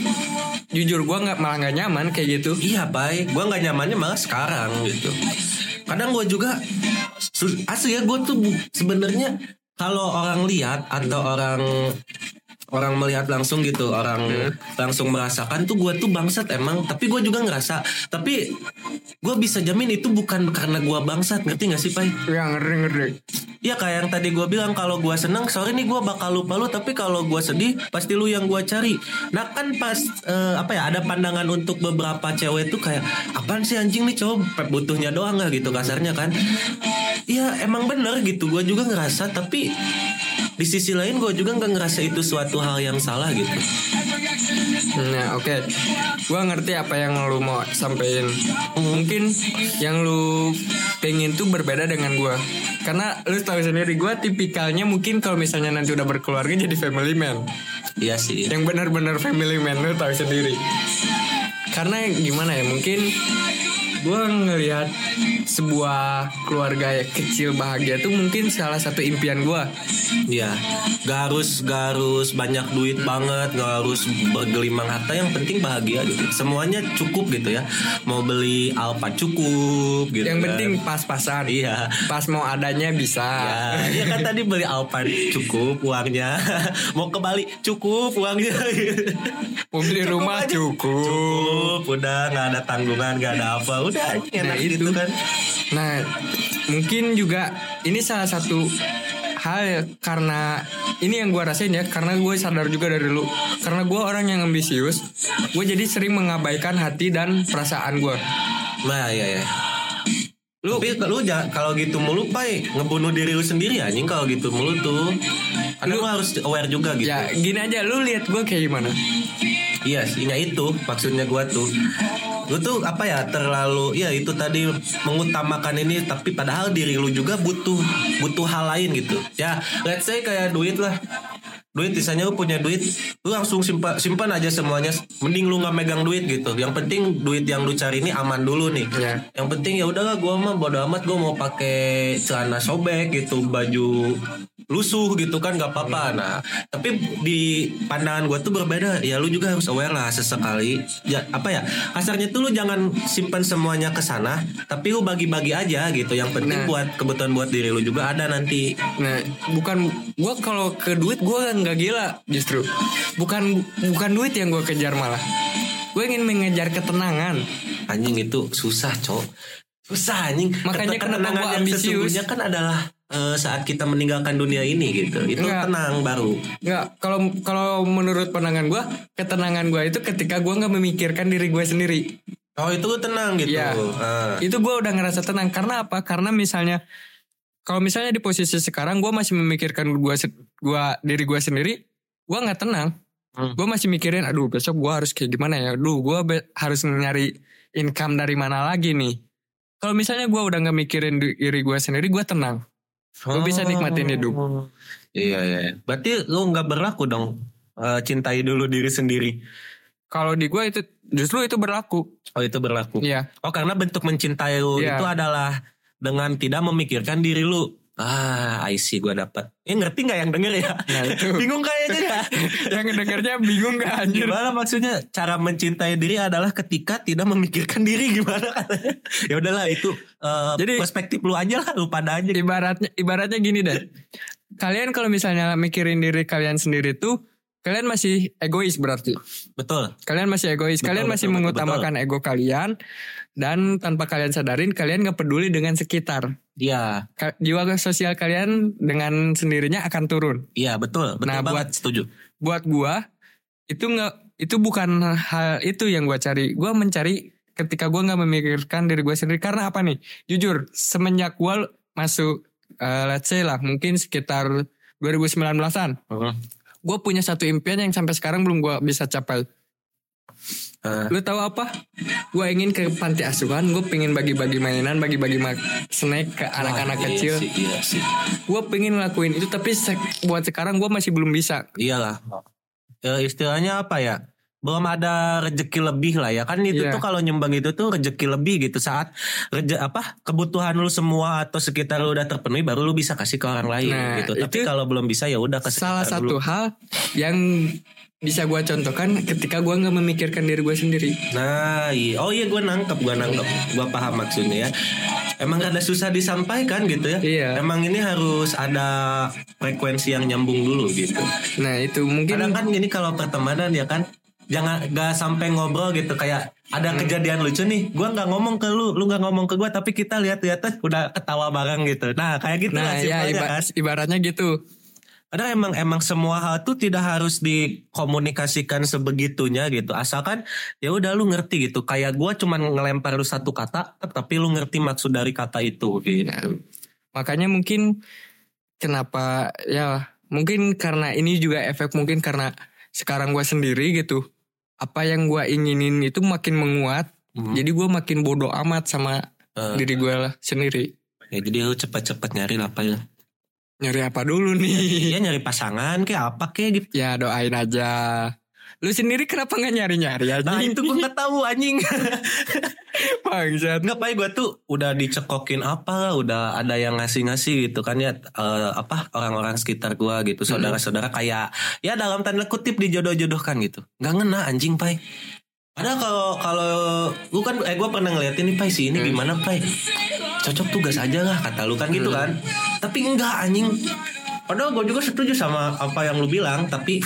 jujur gue nggak malah nggak nyaman kayak gitu Iya baik, gue nggak nyamannya malah sekarang gitu. Kadang gue juga asli ya gue tuh sebenarnya kalau orang lihat atau orang orang melihat langsung gitu, orang langsung merasakan tuh gue tuh bangsat emang. Tapi gue juga ngerasa. Tapi gue bisa jamin itu bukan karena gue bangsat, ngerti gak sih Pai? ya ngeri ngeri Iya kayak yang tadi gue bilang kalau gue seneng sorry nih gue bakal lupa lu tapi kalau gue sedih pasti lu yang gue cari. Nah kan pas eh, apa ya ada pandangan untuk beberapa cewek tuh kayak apaan sih anjing nih cowok butuhnya doang lah gitu kasarnya kan. Iya emang bener gitu gue juga ngerasa tapi di sisi lain gue juga nggak ngerasa itu suatu hal yang salah gitu. Nah oke. Gua ngerti apa yang lu mau sampein. Mungkin yang lu pengen tuh berbeda dengan gua. Karena lu tahu sendiri gua tipikalnya mungkin kalau misalnya nanti udah berkeluarga jadi family man. Iya sih. Yang benar-benar family man lu tahu sendiri. Karena gimana ya mungkin gue ngelihat sebuah keluarga yang kecil bahagia tuh mungkin salah satu impian gue Iya, gak harus gak harus banyak duit banget, gak harus bergelimang harta. Yang penting bahagia gitu. Semuanya cukup gitu ya. Mau beli Alfa cukup gitu. yang kan. penting pas-pasan Iya. pas mau adanya bisa Ya, iya kan tadi beli Alfa cukup uangnya. Mau ke Bali cukup uangnya. mau beli rumah aja. cukup. Cukup, udah nggak ada tanggungan, nggak ada apa, udah enak Nah, gitu itu. kan. Nah, mungkin juga ini salah satu hal ya, karena ini yang gue rasain ya karena gue sadar juga dari lu karena gue orang yang ambisius gue jadi sering mengabaikan hati dan perasaan gue Nah, iya ya. Lu, tapi lu jangan kalau gitu mulu pai ngebunuh diri lu sendiri anjing kalau gitu mulu tuh. Karena lu, harus aware juga gitu. ya gini aja lu lihat gue kayak gimana Iya sih, ya itu maksudnya gua tuh. Lu tuh apa ya terlalu ya itu tadi mengutamakan ini tapi padahal diri lu juga butuh butuh hal lain gitu. Ya, let's say kayak duit lah. Duit misalnya lu punya duit, lu langsung simpan simpan aja semuanya. Mending lu nggak megang duit gitu. Yang penting duit yang lu cari ini aman dulu nih. Ya. Yang penting ya udahlah gua mah bodo amat gua mau pakai celana sobek gitu, baju lusuh gitu kan gak apa-apa. Nah, tapi di pandangan gue tuh berbeda. Ya lu juga harus aware lah sesekali. Ya apa ya? Kasarnya tuh lu jangan simpan semuanya ke sana, tapi lu bagi-bagi aja gitu. Yang penting Nah. buat kebutuhan buat diri lu juga ada nanti. nah bukan gue kalau ke duit gue nggak gila justru bukan bukan duit yang gue kejar malah gue ingin mengejar ketenangan Anjing itu susah, Cok. Susah anjing. Makanya Ket- kenapa ketenangan gua yang ambisius. sesungguhnya kan adalah eh, saat kita meninggalkan dunia ini gitu. Itu Enggak. tenang baru. nggak kalau kalau menurut pandangan gue ketenangan gue itu ketika gue nggak memikirkan diri gue sendiri Oh, itu lu tenang gitu. Iya. Ah. itu gue udah ngerasa tenang karena apa karena misalnya kalau misalnya di posisi sekarang gue masih memikirkan gue gua diri gue sendiri gue nggak tenang Hmm. gue masih mikirin aduh besok gue harus kayak gimana ya aduh gue harus nyari income dari mana lagi nih kalau misalnya gue udah nggak mikirin di- diri gue sendiri gue tenang Lu bisa nikmatin hidup. Iya iya. Berarti lu nggak berlaku dong eh, cintai dulu diri sendiri. kalau di gue itu justru itu berlaku Oh itu berlaku. Iya Oh karena bentuk mencintai lu Iya. itu adalah dengan tidak memikirkan diri lu. Ah, I see gue dapat. Eh ngerti nggak yang denger ya? Nah, itu. Bingung kayaknya ya. yang dengarnya bingung gak anjir Gimana maksudnya cara mencintai diri adalah ketika tidak memikirkan diri gimana ya udahlah itu eh, Jadi- perspektif lu aja lah lu pada aja. ibaratnya ibaratnya gini deh. Kalian kalau misalnya mikirin diri kalian sendiri tuh kalian masih egois berarti. Betul. Kalian masih egois. Betul, kalian masih betul, betul, mengutamakan ego kalian dan tanpa kalian sadarin kalian gak peduli dengan sekitar. Iya, Jiwa sosial kalian dengan sendirinya akan turun. iya betul, betul Nah, banget setuju. Buat gua itu nggak itu bukan hal itu yang gua cari. Gua mencari ketika gua nggak memikirkan diri gua sendiri karena apa nih? Jujur, semenjak gua masuk eh, let's say lah mungkin sekitar 2019-an. Gue punya satu impian yang sampai sekarang belum gue bisa capai. Eh, Lu tahu apa? Gue ingin ke panti asuhan. Gue pengen bagi-bagi mainan, bagi-bagi snack ke anak-anak wah, kecil. Iya sih, iya sih. Gue pengen ngelakuin itu, tapi se- buat sekarang gue masih belum bisa. Iyalah. Eh, istilahnya apa ya? Belum ada rezeki lebih lah ya kan itu Iya. tuh kalau nyumbang itu tuh rezeki lebih gitu saat reje apa kebutuhan lu semua atau sekitar lu udah terpenuhi baru lu bisa kasih ke orang lain Nah, gitu. Tapi kalau belum bisa ya udah ke Salah satu dulu. hal yang bisa gue contohkan ketika gue nggak memikirkan diri gue sendiri. Nah, iya. oh iya gue nangkep, gue nangkep, gue paham maksudnya ya. Emang rada susah disampaikan gitu ya. Iya. Emang ini harus ada frekuensi yang nyambung dulu gitu. Nah itu mungkin Kadang kan gini kalau pertemanan ya kan, jangan gak sampai ngobrol gitu kayak ada Hmm. kejadian lucu nih, gue nggak ngomong ke lu, lu nggak ngomong ke gue, tapi kita lihat-lihat udah ketawa bareng gitu. Nah kayak gitu Nah lah ya iba- kan. ibaratnya gitu. Kadang emang emang semua hal tuh tidak harus dikomunikasikan sebegitunya gitu. Asalkan ya udah lu ngerti gitu. Kayak gua cuman ngelempar lu satu kata, tapi lu ngerti maksud dari kata itu gitu. Nah, makanya mungkin kenapa ya mungkin karena ini juga efek mungkin karena sekarang gue sendiri gitu. Apa yang gue inginin itu makin menguat. Hmm. Jadi gue makin bodoh amat sama Eh, diri gue lah sendiri. ya jadi lu cepet-cepet nyari apa ya? Nyari apa dulu nih? Ya nyari pasangan kayak apa kayak gitu. ya doain aja. Lu sendiri kenapa nggak nyari-nyari aja? Nah itu gue nggak tahu anjing. bangsat. Nggak pak, gue tuh udah dicekokin apa, udah ada yang ngasih-ngasih gitu kan ya eh, apa orang-orang sekitar gue gitu, saudara-saudara kayak ya dalam tanda kutip dijodoh-jodohkan gitu. Nggak ngena anjing pai. Padahal kalau kalau gue kan eh gue pernah ngeliatin nih pai si ini gimana pai? Cocok tugas aja lah kata lu kan gitu kan. Tapi enggak anjing. Padahal gue juga setuju sama apa yang lu bilang, tapi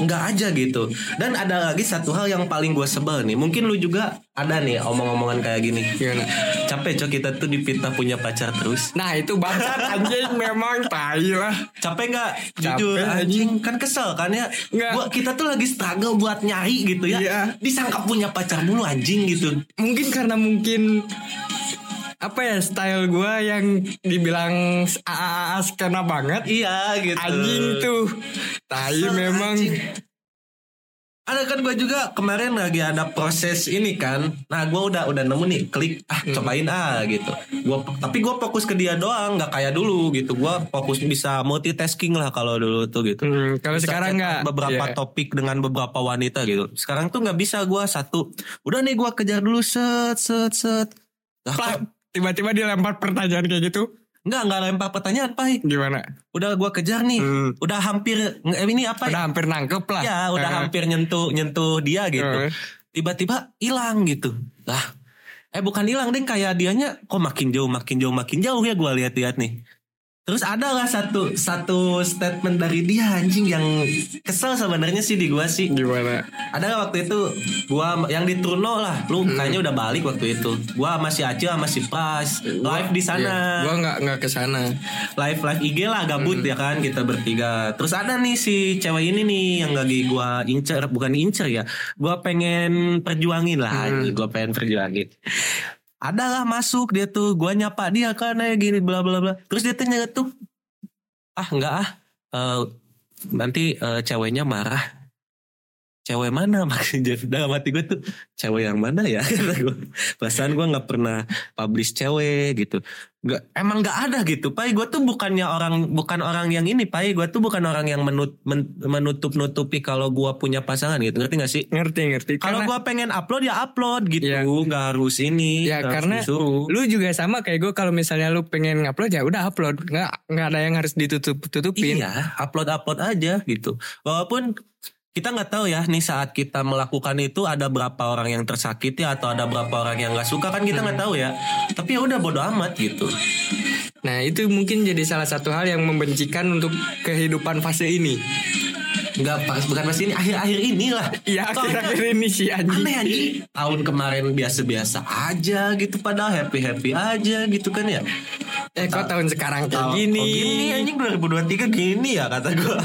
enggak aja gitu. Dan ada lagi satu hal yang paling gue sebel nih. Mungkin lu juga ada nih omong-omongan kayak gini. Gimana? Capek cok kita tuh dipitnah punya pacar terus. Nah itu bangsat anjing memang tai lah. Capek nggak? Jujur Capek, anjing kan kesel kan ya. Nggak. Gua kita tuh lagi struggle buat nyari gitu ya. Iya. Disangka punya pacar mulu anjing gitu. Mungkin karena mungkin apa ya style gue yang dibilang AAA skena banget. Iya gitu. Anjing tuh. Tai Kesel, memang. anjing. Ada kan gue juga kemarin lagi ada proses ini kan. Nah gue udah udah nemu nih klik ah Hmm. cobain ah gitu. Gua tapi gue fokus ke dia doang nggak kayak dulu gitu. Gue fokus bisa multitasking lah kalau dulu tuh gitu. Hmm, kalau sekarang nggak. beberapa Iya. topik dengan beberapa wanita gitu. Sekarang tuh nggak bisa gue satu. Udah nih gue kejar dulu set set set. Lah, Tiba-tiba dilempar pertanyaan kayak gitu. Nggak nggak lempar pertanyaan pai. Gimana? Udah gue kejar nih. Hmm. Udah hampir eh, ini apa? Udah hampir nangkep lah. Ya udah Eh, hampir nyentuh nyentuh dia gitu. Eh. Tiba-tiba hilang gitu. Lah. Eh bukan hilang deh kayak dianya kok makin jauh makin jauh makin jauh ya gue lihat-lihat nih. Terus ada lah satu satu statement dari dia anjing yang kesel sebenarnya sih di gua sih. Gimana? Ada nggak waktu itu gua yang di Truno lah, lu Hmm. kayaknya udah balik waktu itu. Gua masih Acil sama si Pras live di sana. Iya, Gua nggak nggak ke sana. live live IG lah gabut Hmm. ya kan kita bertiga. Terus ada nih si cewek ini nih yang lagi gua incer bukan incer ya. Gua pengen perjuangin lah, Hmm. gua pengen perjuangin. Ada lah masuk dia tuh, gua nyapa dia kan kayak gini bla bla bla. Terus dia tanya tuh, ah enggak ah, Eh, nanti eh, ceweknya marah. Cewek mana? Maksudnya dalam hati gue tuh cewek yang mana ya? Kata gue perasaan gue nggak pernah publish cewek gitu. Nggak emang nggak ada gitu. Pai gue tuh bukannya orang bukan orang yang ini pai. Gue tuh bukan orang yang menut, men- menutup nutupi kalau gue punya pasangan gitu. Ngerti gak sih? Ngerti ngerti. kalau Karena- gue pengen upload ya upload gitu. Iya. nggak harus ini Ya nggak harus karena disuruh. lu juga sama kayak gue kalau misalnya lu pengen ngupload ya udah upload. Nggak nggak ada yang harus ditutup tutupin. Iya, upload upload aja gitu. Walaupun kita nggak tahu ya nih saat kita melakukan itu ada berapa orang yang tersakiti atau ada berapa orang yang nggak suka kan kita nggak tahu ya. Tapi ya udah bodo amat gitu. Nah itu mungkin jadi salah satu hal yang membencikan untuk kehidupan fase ini. Nggak pas bukan pas ini akhir-akhir inilah. Iya akhir-akhir ini sih anjing. Aneh anjing. Tahun kemarin biasa-biasa aja gitu padahal happy-happy aja gitu kan ya. Eh kok tahun sekarang kayak gini? oh, gini anjing 2023 gini ya kata gue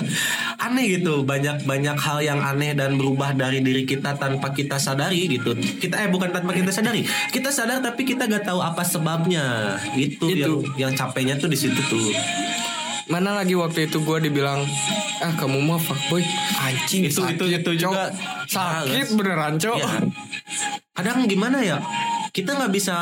aneh gitu banyak banyak hal yang aneh dan berubah dari diri kita tanpa kita sadari gitu kita eh bukan tanpa kita sadari kita sadar tapi kita gak tahu apa sebabnya itu, Itu. yang yang capeknya tuh di situ tuh Mana lagi waktu itu gue dibilang ah kamu mah fuckboy anjing Itu- itu- itu Cok. juga sakit beneran cok. Iya. kadang gimana ya kita nggak bisa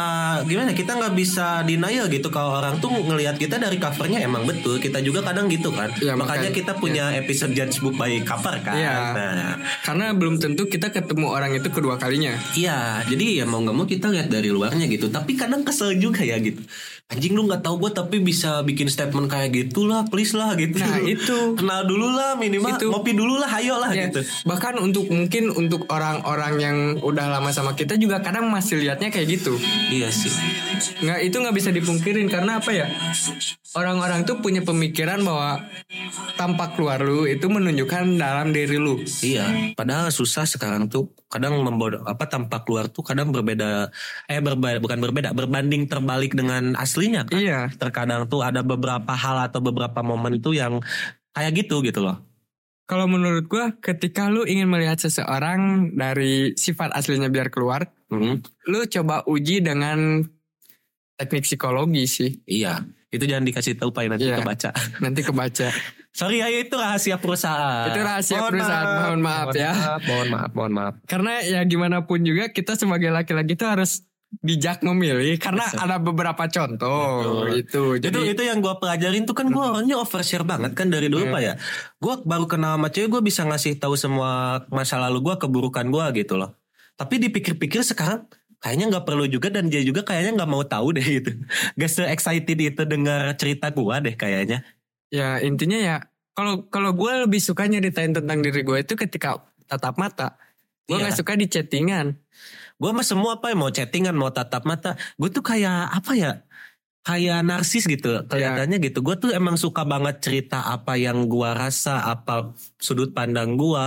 gimana kita nggak bisa denial gitu kalau orang tuh ngelihat kita dari covernya emang betul kita juga kadang gitu kan Iya, makanya makanya- kita punya episode judge book by cover kan Iya. nah Karena belum tentu kita ketemu orang itu kedua kalinya. Iya, jadi ya mau nggak mau kita lihat dari luarnya gitu. Tapi kadang kesel juga ya gitu. Anjing lu nggak tahu gue tapi bisa bikin statement kayak gitu lah, please lah gitu. Nah, itu. kenal dulu lah minimal, Itu. ngopi dulu lah, ayo lah Ya, gitu. Bahkan untuk mungkin untuk orang-orang yang udah lama sama kita juga kadang masih liatnya kayak gitu. Iya sih. Nggak itu nggak bisa dipungkirin karena apa ya? Orang-orang tuh punya pemikiran bahwa tampak luar lu itu menunjukkan dalam diri lu. Iya, padahal susah sekarang tuh kadang membodoh apa tampak luar tuh kadang berbeda eh berbeda bukan berbeda berbanding terbalik dengan aslinya kan. Iya. Terkadang tuh ada beberapa hal atau beberapa momen tuh yang kayak gitu gitu loh. Kalau menurut gua ketika lu ingin melihat seseorang dari sifat aslinya biar keluar, Hmm, lu coba uji dengan teknik psikologi sih. iya, itu jangan dikasih tahu Pak nanti Iya. kebaca. Nanti kebaca. Sorry ya itu rahasia perusahaan. Itu rahasia perusahaan, mohon maaf ya. Mohon maaf, mohon maaf. Karena ya gimana pun juga kita sebagai laki-laki itu harus bijak memilih karena Betul. ada beberapa contoh Betul. itu. Jadi Jadi itu yang gue pelajarin tuh kan gue orangnya overshare banget kan dari dulu Hmm. pak ya. Gue baru kenal sama cewek gue bisa ngasih tahu semua masa lalu gue keburukan gue gitu loh. Tapi dipikir-pikir sekarang kayaknya nggak perlu juga dan dia juga kayaknya nggak mau tahu deh gitu. Gak se excited itu dengar cerita gue deh kayaknya. ya intinya ya kalau kalau gue lebih suka nyeritain tentang diri gue itu ketika tatap mata. Gue Iya. nggak suka di chattingan. Gue mah semua apa ya mau chattingan mau tatap mata. Gue tuh kayak apa ya? Kayak narsis gitu kelihatannya gitu. Gue tuh emang suka banget cerita apa yang gue rasa, apa sudut pandang gue,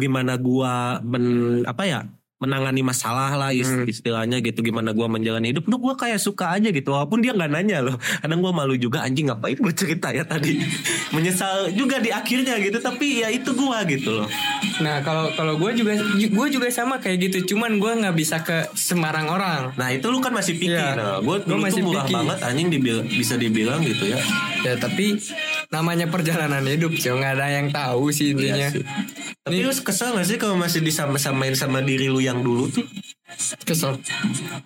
gimana gue men apa ya menangani masalah lah Hmm. istilahnya gitu gimana gue menjalani hidup. Lu gue kayak suka aja gitu walaupun dia nggak nanya loh. Kadang gue malu juga anjing ngapain gue cerita ya tadi. Menyesal juga di akhirnya gitu tapi ya itu gue gitu loh. Nah kalau kalau gue juga gue juga sama kayak gitu. Cuman gue nggak bisa ke sembarang orang. Nah itu lu kan masih pikir. Iya. Nah, gue dulu masih tuh murah banget anjing dibil- bisa dibilang gitu ya. Ya tapi namanya perjalanan hidup sih nggak ada yang tahu sih intinya. Iya sih. Tapi lu kesel gak sih kalau masih disama-samain sama diri lu yang dulu tuh? Kesel.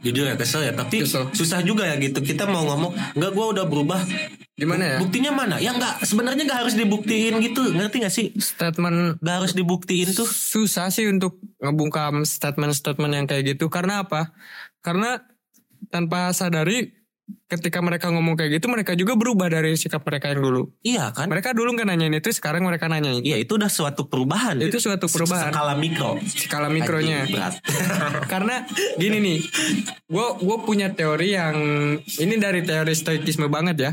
Jujur ya kesel ya. Tapi Kesel. susah juga ya gitu. Kita mau ngomong, enggak gue udah berubah. Gimana ya? Buktinya mana? Ya enggak, sebenarnya gak harus dibuktiin gitu. Ngerti gak sih? Statement Gak harus dibuktiin tuh. susah sih untuk ngebungkam statement-statement yang kayak gitu karena apa? Karena tanpa sadari ketika mereka ngomong kayak gitu mereka juga berubah dari sikap mereka yang dulu. Iya kan? Mereka dulu nggak nanyain itu, sekarang mereka nanyain. Iya itu udah suatu perubahan. Itu suatu perubahan. Skala mikro. Skala mikronya. Berat. Karena gini nih, gue gue punya teori yang ini dari teori stoikisme banget ya.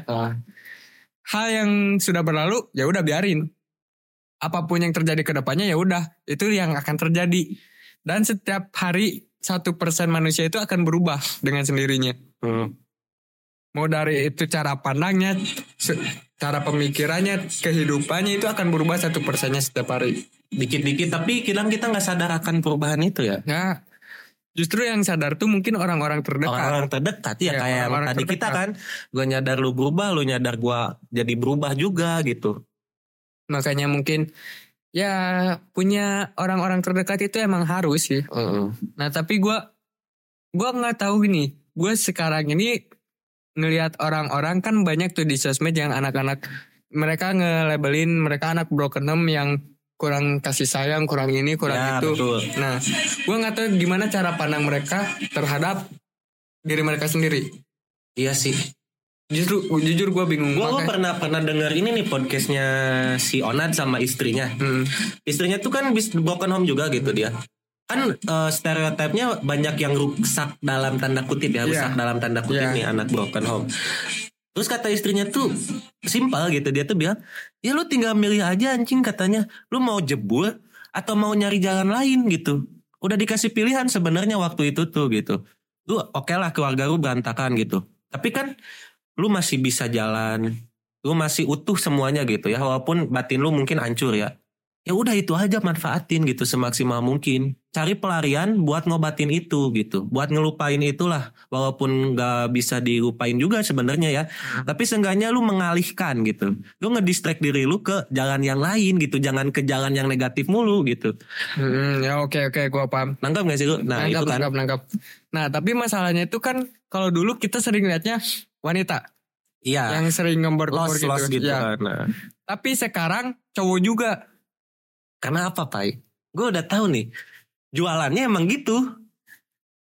Hal yang sudah berlalu ya udah biarin. Apa pun yang terjadi ke depannya ya udah itu yang akan terjadi. Dan setiap hari satu persen manusia itu akan berubah dengan sendirinya. Hmm. Mau dari itu cara pandangnya, cara pemikirannya, kehidupannya itu akan berubah satu persennya setiap hari. Dikit-dikit tapi kadang kita nggak sadar akan perubahan itu ya. Ya, justru yang sadar tuh mungkin orang-orang terdekat. Orang-orang terdekat ya, Ya, kayak orang-orang tadi kita terdekat. kan gue nyadar lu berubah lu nyadar gue jadi berubah juga gitu Makanya mungkin ya punya orang-orang terdekat itu emang harus sih. Nah tapi gua gua nggak tahu gini. Gue sekarang ini ngelihat orang-orang kan banyak tuh di sosmed yang anak-anak mereka nge-labelin mereka anak broken home yang kurang kasih sayang, kurang ini, kurang Ya, itu. betul. Nah, gua nggak tahu gimana cara pandang mereka terhadap diri mereka sendiri. iya sih Justru jujur gue bingung. gue Makanya- pernah pernah dengar ini nih podcastnya si Onad sama istrinya Hmm. istrinya tuh kan bis broken home juga gitu dia kan eh, stereotipnya banyak yang rusak dalam tanda kutip ya rusak Iya. dalam tanda kutip Iya. nih anak broken home. Terus kata istrinya tuh simpel gitu dia tuh bilang ya lu tinggal milih aja anjing katanya. Lu mau jebul atau mau nyari jalan lain gitu. Udah dikasih pilihan sebenarnya waktu itu tuh gitu. Lu oke lah keluarga lu berantakan gitu. Tapi kan lu masih bisa jalan lu masih utuh semuanya gitu ya walaupun batin lu mungkin hancur ya ya udah itu aja manfaatin gitu semaksimal mungkin cari pelarian buat ngobatin itu gitu buat ngelupain itulah walaupun nggak bisa dilupain juga sebenarnya ya tapi seenggaknya lu mengalihkan gitu lu ngedistract diri lu ke jalan yang lain gitu jangan ke jalan yang negatif mulu gitu Hmm, ya oke oke gue paham. nangkap gak sih lu nah nangkap, itu kan nangkap, nangkap. Nah, tapi masalahnya itu kan kalau dulu kita sering lihatnya wanita iya yang sering ngembor-ngembor los gitu. gitu Ya. kan nah. Tapi sekarang cowok juga. Karena apa pai? Gue udah tahu nih jualannya emang gitu.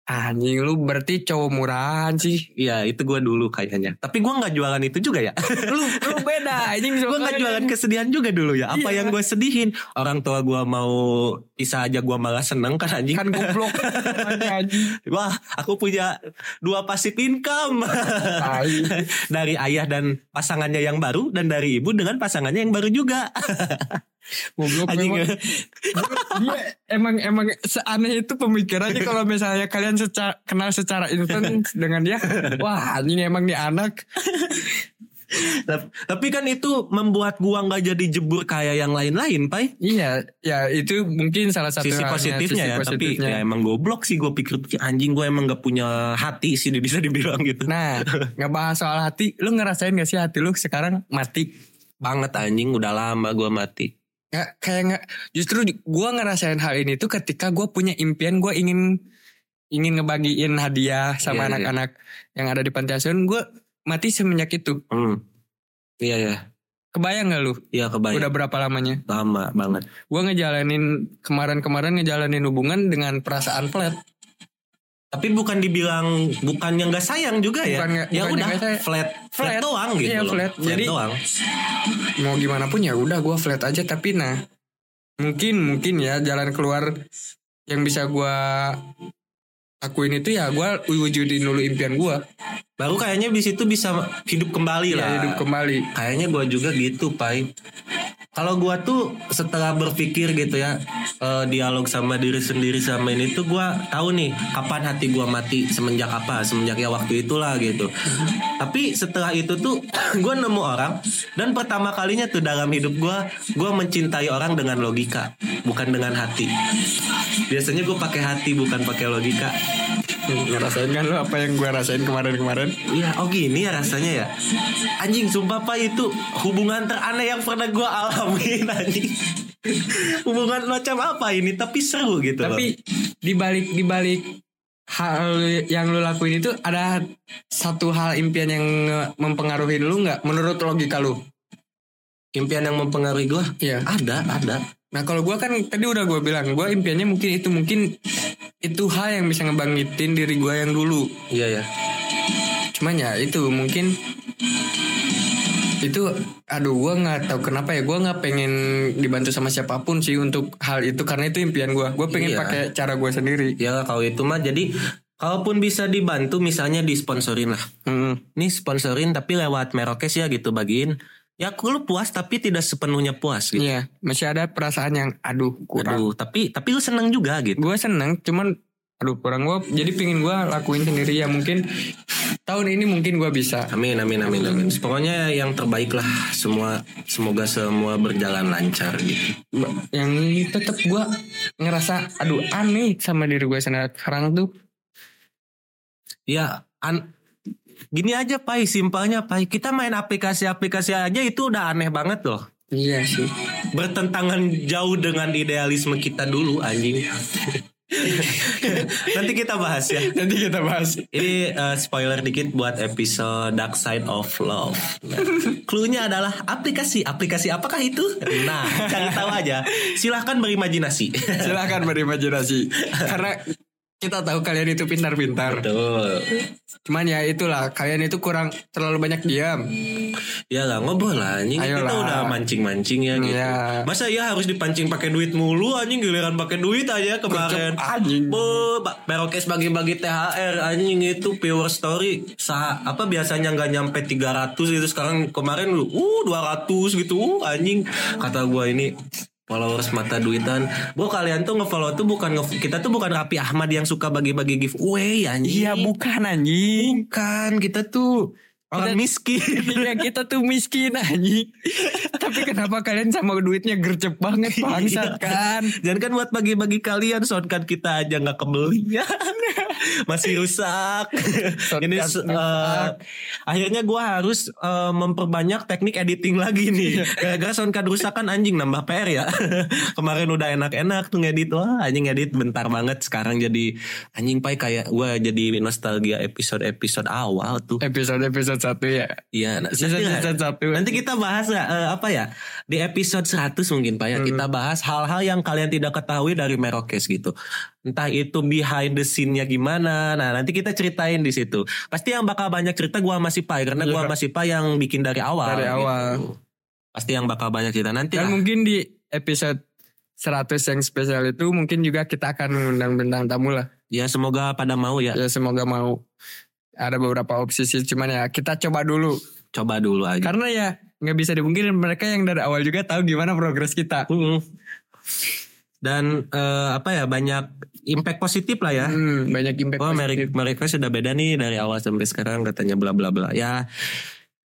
Anjing lu berarti cowok murahan sih. Iya itu gue dulu kayaknya. Tapi gue gak jualan itu juga ya. Lu lu beda anjing Gue gak jualan kesedihan juga dulu ya. Apa Iya. yang gue sedihin? Orang tua gue mau Bisa aja gue malah seneng kan anjing? Kan goblok. Wah aku punya Dua pasif income. Dari ayah dan pasangannya yang baru Dan dari ibu dengan pasangannya yang baru juga Goblok memang. Dia emang emang seaneh itu pemikirannya kalau misalnya kalian secara, kenal secara instan dengan dia, wah anjing emang nih anak. Tap- Tapi kan itu membuat gua nggak jadi jebur kayak yang lain-lain Pai. Iya, ya itu mungkin salah satu Sisi halnya, positifnya sisi ya Tapi ya emang goblok sih Gue pikir anjing gue emang gak punya hati sih Bisa dibilang gitu. Nah, ngebahas soal hati, lu ngerasain gak sih hati lu sekarang? Mati? Banget anjing udah lama gue mati Nggak, kayak nggak. Justru gua ngerasain hal ini tuh ketika gua punya impian, gua ingin ingin ngebagiin hadiah Iya, sama iya. anak-anak yang ada di panti asuhan gue mati semenjak itu Hmm. Iya ya. kebayang gak lu Iya kebayang. udah berapa lamanya lama banget. gue ngejalanin kemarin-kemarin ngejalanin hubungan dengan perasaan flat Tapi bukan dibilang bukan yang gak sayang juga ya. Bukan ya bukan udah flat, flat Flat. doang gitu Iya, loh. flat. Jadi- doang. mau gimana pun ya udah gue flat aja tapi nah mungkin mungkin ya jalan keluar yang bisa gue lakuin itu ya gue wujudin dulu impian gue Baru kayaknya di situ bisa hidup kembali lah. ya hidup kembali Kayaknya gua juga gitu, Pai. Kalau gua tuh setelah berpikir gitu ya, eh, dialog sama diri sendiri sama ini tuh gua tahu nih kapan hati gua mati semenjak apa, semenjak ya waktu itulah gitu. Tapi setelah itu tuh gua nemu orang dan pertama kalinya tuh dalam hidup gua gua mencintai orang dengan logika, bukan dengan hati. Biasanya gua pakai hati bukan pakai logika. Ngerasain kan lo apa yang gue rasain kemarin-kemarin Iya, oh gini ya rasanya ya. Anjing, sumpah pak itu hubungan teraneh yang pernah gue alamin anjing. hubungan macam apa ini? Tapi seru gitu tapi dibalik dibalik hal yang lu lakuin itu ada satu hal impian yang mempengaruhi lu nggak menurut logika lu impian yang mempengaruhi gue Iya. ada, ada. Nah kalau gue kan tadi udah gue bilang gue impiannya mungkin itu mungkin itu hal yang bisa ngebangkitin diri gue yang dulu. Iya ya. Cuman ya itu mungkin itu aduh gue nggak tahu kenapa ya gue nggak pengen dibantu sama siapa pun sih untuk hal itu karena itu impian gue. Gue pengen Iya. pakai cara gue sendiri. Ya kalau itu mah jadi kalaupun bisa dibantu misalnya disponsorin lah. Hmm. Ini sponsorin tapi lewat Merokes ya gitu bagiin. Ya aku lu puas tapi tidak sepenuhnya puas gitu. Iya masih ada perasaan yang aduh kurang. Aduh, tapi tapi lu seneng juga gitu. Gue seneng cuman aduh kurang gue jadi pingin gue lakuin sendiri ya mungkin tahun ini mungkin gue bisa. Amin amin amin amin. Pokoknya yang terbaik lah semua semoga semua berjalan lancar gitu. yang tetap gue ngerasa aduh aneh sama diri gue sendiri sekarang tuh Ya an gini aja pai simpelnya pai kita main aplikasi-aplikasi aja itu udah aneh banget loh. iya sih Bertentangan jauh dengan idealisme kita dulu anjing. Nanti kita bahas ya. nanti kita bahas Ini eh, spoiler dikit buat episode Dark Side of Love. Nah, cluenya adalah aplikasi. Aplikasi apakah itu? Nah, cari tahu aja. Silahkan berimajinasi. silahkan berimajinasi karena kita tahu kalian itu pintar-pintar. Betul. cuman ya itulah kalian itu kurang terlalu banyak diam. Ya lah ngobrol lah anjing. Kita Ayolah. udah mancing-mancing ya gitu. Iya. Masa ya harus dipancing pakai duit mulu anjing? Giliran pakai duit aja kemarin. anjing. Be, Ba- Merokes bagi-bagi THR anjing itu pure story. Sa apa biasanya nggak nyampe 300 gitu. Sekarang kemarin lu uh 200 gitu uh, anjing. Kata gua ini followers mata duitan. Gua kalian tuh ngefollow tuh bukan nge Kita tuh bukan Rapi Ahmad yang suka bagi-bagi giveaway anjing. Iya bukan anjing. Bukan kita tuh orang Kita- miskin Iya kita tuh miskin anjing Tapi kenapa kalian sama duitnya gercep banget bangsat kan Jangan kan buat bagi-bagi kalian soundcard kita aja nggak kebeli masih rusak. Ini rusak. akhirnya gua harus eh, memperbanyak teknik editing lagi nih. Gara-gara soundcard rusak kan anjing nambah PR ya. Kemarin udah enak-enak tuh ngedit wah anjing ngedit bentar banget sekarang jadi anjing pai kayak gua jadi nostalgia episode-episode awal tuh. Episode-episode satu ya Iya, nah, Season- nanti, season satu. nanti kita bahas ya eh, apa ya di episode 100 mungkin Pak ya Hmm. kita bahas hal-hal yang kalian tidak ketahui dari Merokes gitu. Entah itu behind the scene-nya gimana. Nah, nanti kita ceritain di situ. Pasti yang bakal banyak cerita gua masih Pai karena gua masih Pai yang bikin dari awal. Iya. Dari gitu. awal. Pasti yang bakal banyak cerita nanti Dan lah. mungkin di episode 100 yang spesial itu mungkin juga kita akan mengundang bintang tamu lah. Ya semoga pada mau ya. Ya semoga mau. Ada beberapa opsi sih cuman ya kita coba dulu. Coba dulu aja. Karena ya nggak bisa dipungkiri mereka yang dari awal juga tahu gimana progres kita. Mm. Dan eh, apa ya banyak impact positif lah ya. Hmm, banyak impact Oh positif. mereka mereka sudah beda nih dari awal sampai sekarang katanya bla bla bla ya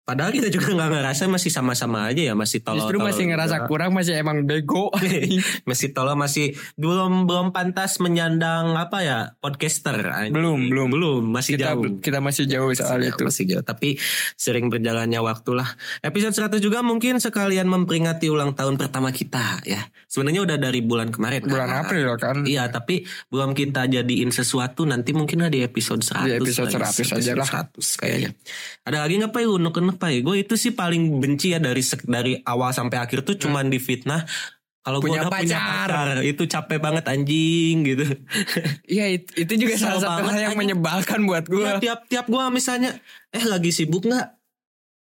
Padahal kita juga nggak ngerasa masih sama-sama aja ya masih tolol. Justru masih ngerasa kurang masih emang bego. masih tolol masih belum belum pantas menyandang apa ya podcaster. Belum, belum. belum masih kita jauh. kita masih jauh soal Masih itu. jauh, masih jauh. Tapi sering berjalannya waktu lah. Episode 100 juga mungkin sekalian memperingati ulang tahun pertama kita ya. Sebenarnya udah dari bulan kemarin. Bulan kan? April kan. Iya, tapi belum kita jadiin sesuatu nanti mungkin lah di episode 100. Di episode lah, 100 aja lah. 100 kayaknya. Ada lagi nggak Pak? Unek-unek Pak? Gue itu sih paling benci ya dari dari awal sampai akhir tuh cuman difitnah kalau gue Punya udah punya pacar. itu capek banget anjing gitu. Iya it- itu juga Kesel salah satu hal yang anjing. menyebalkan buat gue. Iya, tiap tiap gue misalnya eh lagi sibuk nggak?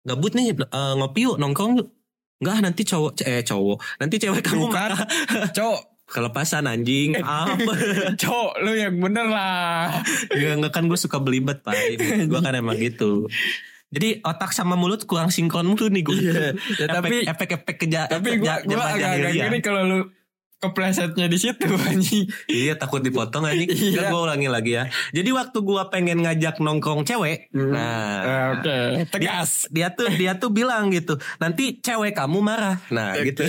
Gabut nih eh, ngopi yuk nongkrong yuk. Enggak nanti cowok eh cowok nanti cewek kamu marah. Cok, kelepasan anjing apa cok lu yang bener lah. Enggak, enggak kan gue suka belibet pak Gue kan emang gitu Jadi otak sama mulut kurang sinkron mulu nih gue Iya. Ya, tapi- Efek-efek keja Tapi gue agak-agak gini kalau lu keplesetnya di situ anjing. Iya takut dipotong anjing Iya. Gue ulangi lagi ya Jadi waktu gue pengen ngajak nongkrong cewek Hmm. Nah Eh, Oke, dia, tegas. dia tuh dia tuh bilang gitu nanti cewek kamu marah nah gitu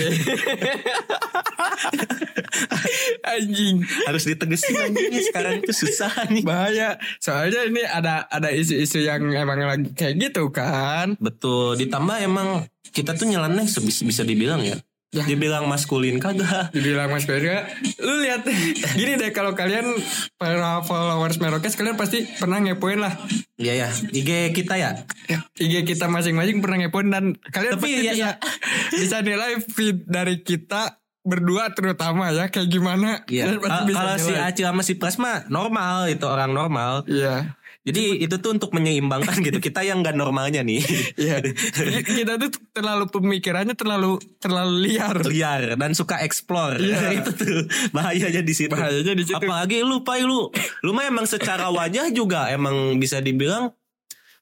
Anjing. harus ditegesin anjing sekarang itu susah nih Bahaya. Soalnya ini ada ada isu-isu yang emang lagi kayak gitu kan. betul ditambah emang kita tuh nyeleneh bisa dibilang ya Ya. dibilang maskulin kagak Dibilang Mas Ferga, lu lihat gini deh kalau kalian para followers Merokes kalian pasti pernah ngepoin lah Iya ya, IG kita ya. IG kita masing-masing pernah ngepoin dan kalian Tapi pasti ya- bisa, bisa nilai feed dari kita berdua terutama ya kayak gimana. Iya. Kalau si. Acil sama si Plasma normal itu orang normal. Iya. Jadi itu tuh untuk menyeimbangkan gitu. Kita yang gak normalnya nih. Iya. kita tuh terlalu pemikirannya terlalu terlalu liar. liar dan suka explore. Iya. itu tuh bahayanya di situ. Bahayanya di situ. Apalagi lu pai lu. Lu mah emang secara wajah juga emang bisa dibilang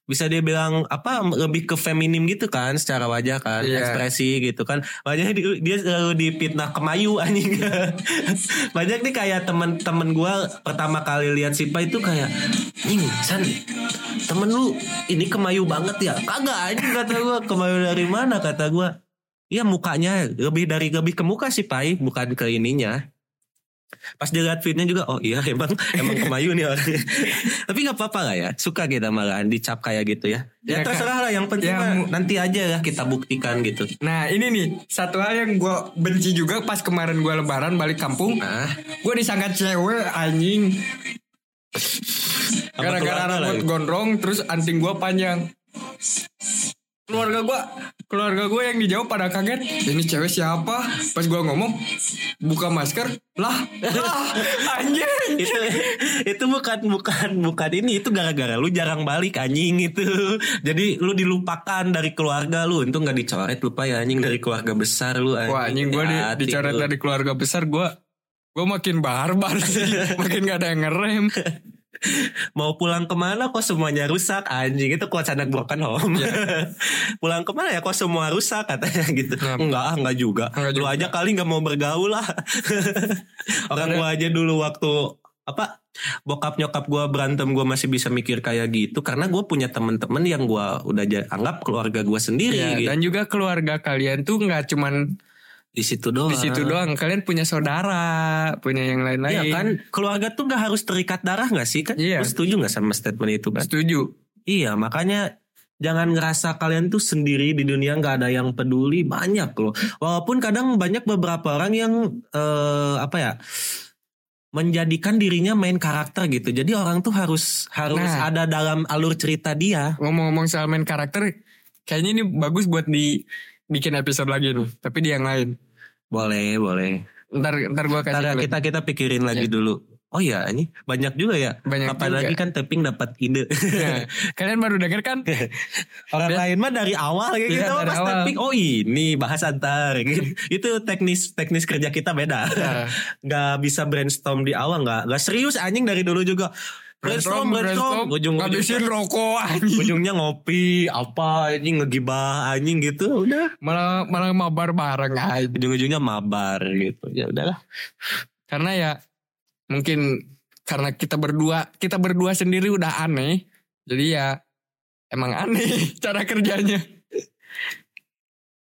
bisa dibilang apa lebih ke feminim gitu kan secara wajah kan Iya. ekspresi gitu kan. Wajahnya di- dia selalu dipitnah kemayu anjing. Banyak nih kayak temen-temen gua pertama kali lihat Sipa itu kayak anjing san temen lu ini kemayu banget ya? Kagak anjing kata gua. Kemayu dari mana? kata gua. Iya mukanya lebih dari lebih ke muka sih Pai bukan ke ininya. Pas dilihat fitnya juga oh iya emang emang kemayu nih orangnya. Tapi nggak apa-apa lah ya suka kita malahan dicap kayak gitu ya. Ya, Ya, terserah lah yang penting ya, nanti aja ya kita buktikan gitu. Nah ini nih satu hal yang gue benci juga pas kemarin gue lebaran balik kampung. Nah Gue disangka cewek anjing. Gara-gara rambut lagi? gondrong terus anting gue panjang. Keluarga gue, keluarga gue yang dijawab pada kaget. Ini cewek siapa? Pas gue ngomong, buka masker, lah, lah, anjing. itu itu bukan bukan bukan ini itu gara-gara lu jarang balik anjing itu jadi lu dilupakan dari keluarga lu untung nggak dicoret lupa ya anjing dari keluarga besar lu Wah anjing gue di, dicoret lu. dari keluarga besar gue, gue makin barbar sih, makin gak ada yang ngerem. Mau pulang ke mana kok semuanya rusak? Anjing itu kuat anak broken home pulang ke mana ya kok semua rusak katanya gitu. Kenapa? enggak ah enggak juga. Enggak lu juga. aja kali nggak mau bergaul lah. Orang gua aja dulu waktu apa bokap nyokap gua berantem gua masih bisa mikir kayak gitu. Karena gua punya temen-temen yang gua udah anggap keluarga gua sendiri Iya, gitu. dan juga keluarga kalian tuh nggak cuman di situ doang di situ doang, kalian punya saudara, punya yang lain-lain. Iya kan keluarga tuh gak harus terikat darah gak sih kan Iya. Lu setuju gak sama statement itu kan Setuju. Iya makanya jangan ngerasa kalian tuh sendiri di dunia nggak ada yang peduli banyak loh. Walaupun kadang banyak beberapa orang yang eh, apa ya menjadikan dirinya main karakter gitu. Jadi orang tuh harus harus Nah. ada dalam alur cerita dia. Ngomong-ngomong soal main karakter, kayaknya ini bagus buat di bikin episode lagi nih. Tapi di yang lain. Boleh boleh. Ntar ntar gue kasih Ntar kita kita pikirin lagi dulu. Oh iya ini banyak juga ya. Banyak Kapan juga. lagi kan tapping dapat ide. Nah, kalian baru denger kan? Orang Dia- lain mah dari awal kayak Iya, gitu dari pas awal. tapping. Oh ini bahas antar gitu. Itu teknis teknis kerja kita beda. Nah. nggak bisa brainstorm di awal nggak nggak serius anjing dari dulu juga brainstorm brainstorm, ujung Ngabisin rokok anjing. ujungnya ngopi apa anjing ngegibah anjing gitu udah Malah malah mabar bareng aja. ujung ujungnya mabar gitu ya udahlah Karena ya mungkin karena kita berdua kita berdua sendiri udah aneh. Jadi ya emang aneh cara kerjanya.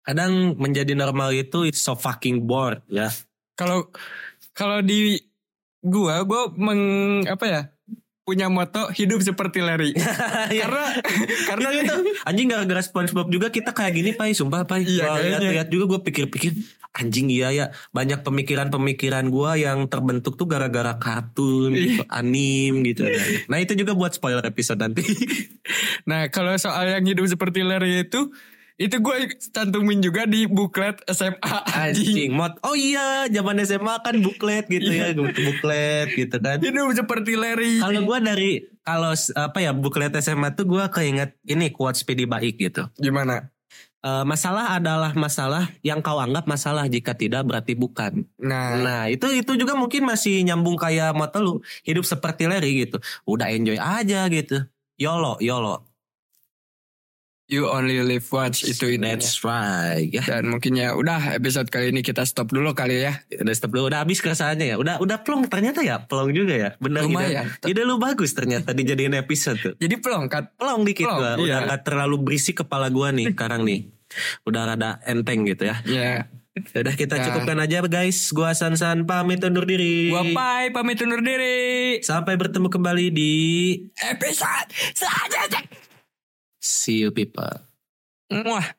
kadang menjadi normal itu it's so fucking bored ya. Kalau kalau di gua gua meng apa ya? Punya moto hidup seperti Larry. karena karena Karena itu anjing gara-gara SpongeBob juga kita kayak gini pai sumpah pai. Iya, lihat-lihat juga gue pikir-pikir anjing iya ya banyak pemikiran-pemikiran gua yang terbentuk tuh gara-gara kartun, Iya. gitu, anim gitu. Nah itu juga buat spoiler episode nanti. Nah kalau soal yang hidup seperti Larry itu itu gue cantumin juga di buklet SMA anjing. anjing mod. Oh iya zaman SMA kan buklet gitu ya, buklet gitu kan. Hidup seperti Larry. Kalau gua dari kalau apa ya buklet SMA tuh gua keinget ini quotes PD baik gitu. Gimana? Eh, masalah adalah masalah yang kau anggap masalah jika tidak berarti bukan. Nah, Nah itu itu juga mungkin masih nyambung kayak moto lu hidup seperti Larry gitu. Udah enjoy aja gitu. YOLO YOLO. You only live once itu intinya. That's right ya. Dan mungkin ya udah episode kali ini kita stop dulu kali ya. Udah stop dulu, udah habis keresahannya ya. Udah udah plong ternyata ya, plong juga ya. Benar Lumayan. ide. Ide lu bagus ternyata dijadiin episode tuh. Jadi pelongkat. Plong dikit Plong, gua, iya. udah gak terlalu berisik kepala gua nih sekarang nih. Udah rada enteng gitu ya. Ya. Udah kita Ya. cukupkan aja guys. Gua San-San pamit undur diri. Gua Pai pamit undur diri. Sampai bertemu kembali di Episode selanjutnya. See you people. Mwah.